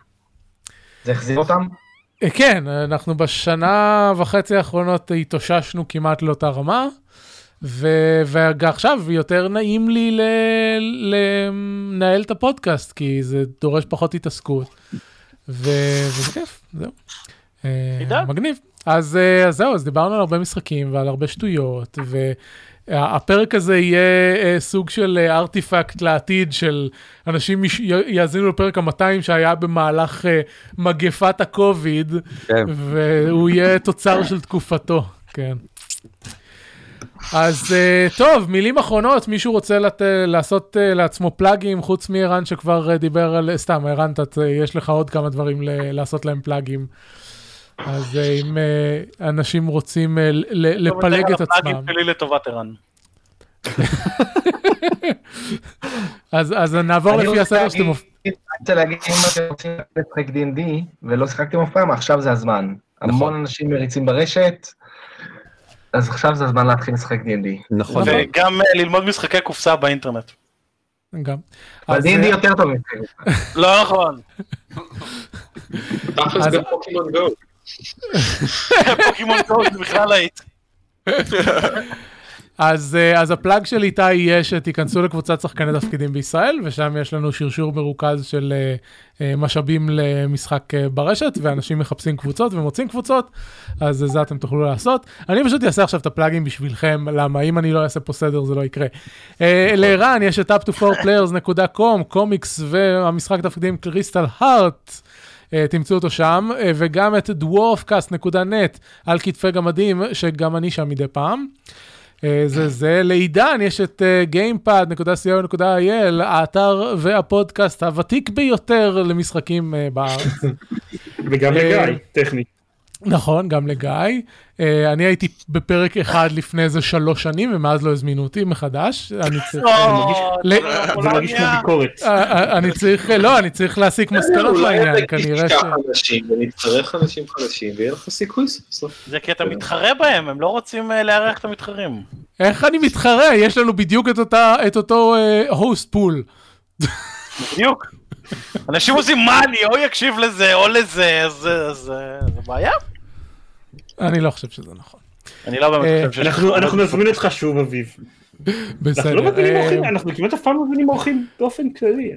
זה החזיר אותם? אה, כן, אנחנו בשנה וחצי האחרונות התאוששנו כמעט לאותה רמה, ו- ועכשיו יותר נעים לי ל- לנהל את הפודקאסט, כי זה דורש פחות התעסקות, ו- וזה כיף, זהו. אה. מגניב. אז, אה, אז זהו, אז דיברנו על הרבה משחקים ועל הרבה שטויות, והפרק הזה יהיה אה, סוג של אה, ארטיפקט לעתיד של אנשים יאזינו לפרק ה-200 שהיה במהלך אה, מגפת הקוביד, כן. והוא יהיה תוצר של תקופתו, כן. אז אה, טוב, מילים אחרונות, מישהו רוצה לת... לעשות אה, לעצמו פלאגים, חוץ מערן שכבר אה, דיבר על, סתם, ערן, יש לך עוד כמה דברים ל... לעשות להם פלאגים. אז אה, אם אה, אנשים רוצים אה, ל- ל- לפלג את הפלאגים עצמם, שלי לטובת ערן. (laughs) אז אז נעבור אני לפי הסדר שאתם... אני רוצה להגיד, אם אתם רוצים לשחק D&D ולא שיחקתם אף פעם, עכשיו זה הזמן. המון אנשים מריצים ברשת, אז עכשיו זה הזמן להתחיל לשחק D&D. נכון. נכון. וגם ללמוד משחקי קופסה באינטרנט. גם. אבל אז, D&D יותר טוב. לא נכון. (laughs) תכלס גם פוקימון גו. פוקימון קוד זה בכלל היית. אז, אה, אז הפלאג של איתי יהיה שתיכנסו לקבוצת שחקני תפקידים בישראל, ושם יש לנו שרשור מרוכז של אה, אה, משאבים למשחק ברשת, ואנשים מחפשים קבוצות ומוצאים קבוצות, אז זה אתם תוכלו לעשות. אני פשוט אעשה עכשיו את הפלאגים בשבילכם, למה אם אני לא אעשה פה סדר זה לא יקרה. לערן יש את up2 4players.com, קומיקס והמשחק תפקידים קריסטל הארט. אה, תמצאו אותו שם, אה, וגם את dwarfcast.net על כתפי גמדים, שגם אני שם מדי פעם. אה, זה זה, לעידן יש את gamepad.co.il, האתר והפודקאסט הוותיק ביותר למשחקים בארץ. (laughs) וגם לגיא, טכנית. נכון, גם לגיא. אה, אני הייתי בפרק אחד לפני איזה שלוש שנים, ומאז לא הזמינו אותי מחדש. אני צריך... ל- זה מרגיש כמו ביקורת. אה, אה, אני צריך, לא, אני צריך להסיק מסקנות לעניין, כנראה ש... ונצטרך אנשים חדשים ויהיה לך סיכוי סוף סוף. זה כי אתה מתחרה בהם, הם לא רוצים לארח את המתחרים. איך אני מתחרה? יש לנו בדיוק את אותו הוסט פול. בדיוק. אנשים עושים מה אני או יקשיב לזה או לזה, אז זה- אה, זה בעיה. אני לא חושב שזה נכון. אני לא באמת אה, חושב שיש... אנחנו אנחנו נזמין אותך שוב, אביב. אנחנו בסדר. לא מבינים אה, אורחים, אנחנו כמעט אף פעם לא מבינים אורחים באופן כללי.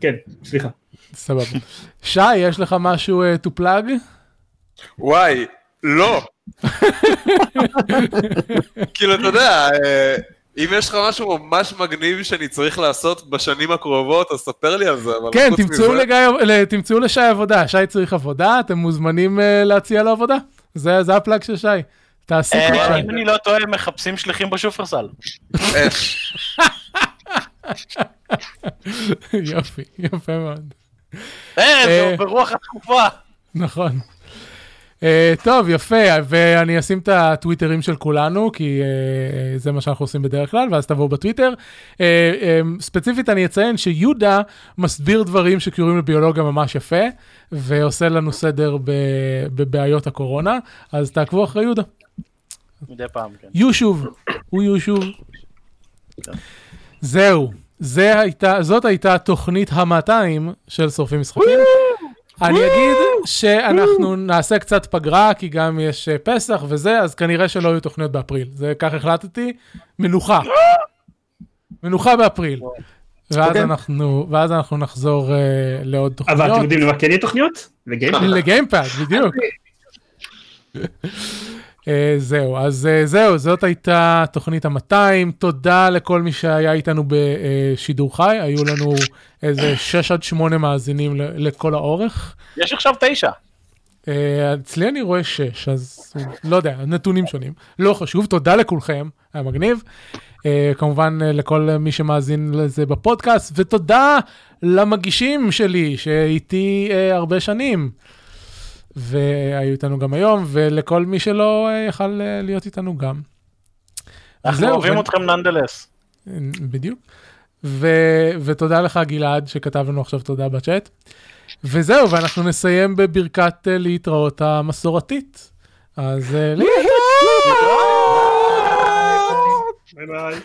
כן, סליחה. סבבה. שי, יש לך משהו to plug? וואי, לא. (laughs) כאילו, אתה יודע, אם יש לך משהו ממש מגניב שאני צריך לעשות בשנים הקרובות, אז ספר לי על זה. כן, תמצאו מזה- לגיא- ל- תמצאו לשי עבודה. שי צריך עבודה, אתם מוזמנים אה, להציע לו עבודה. זה זה הפלאג של שי. תעסיקו את אה, שי. אם אני לא טועה, מחפשים שליחים בשופרסל. אש. (laughs) יופי, יפה מאוד. אה, אה. זה ברוח התקופה. נכון. Uh, טוב, יפה, ואני אשים את הטוויטרים של כולנו, כי uh, זה מה שאנחנו עושים בדרך כלל, ואז תבואו בטוויטר. Uh, um, ספציפית אני אציין שיהודה מסביר דברים שקשורים לביולוגיה ממש יפה, ועושה לנו סדר בבעיות הקורונה, אז תעקבו אחרי יהודה. מדי פעם, כן. יהיו שוב, הוא יהיו שוב. זהו, זה הייתה, זאת הייתה תוכנית ה-200 של שורפים משחקים. אני אגיד שאנחנו נעשה קצת פגרה, כי גם יש אה, פסח וזה, אז כנראה שלא יהיו תוכניות באפריל. זה כך החלטתי, מנוחה. מנוחה באפריל. ואז אוקיי. אנחנו, ואז אנחנו נחזור אה, לעוד אבל אתם תוכניות. יודעים למה כן יהיה תוכניות? לגיים? לגיימפאד, בדיוק. אה, זהו, אז אה, זהו, זאת הייתה תוכנית ה-200. תודה לכל מי שהיה איתנו בשידור חי, היו לנו איזה 6 עד 8 מאזינים לכל האורך. יש עכשיו תשע. אה, אצלי אני רואה 6, אז לא יודע, נתונים שונים. לא חשוב, תודה לכולכם, היה מגניב. כמובן לכל מי שמאזין לזה בפודקאסט, ותודה למגישים שלי שאיתי הרבה שנים. והיו איתנו גם היום, ולכל מי שלא אה, יכל אה, להיות איתנו גם. אנחנו אוהבים ו... אתכם ננדלס. אה, בדיוק. ו... ותודה לך, גלעד, שכתב לנו עכשיו תודה בצ'אט. וזהו, ואנחנו נסיים בברכת להתראות המסורתית. אז להתראות! ביי ביי.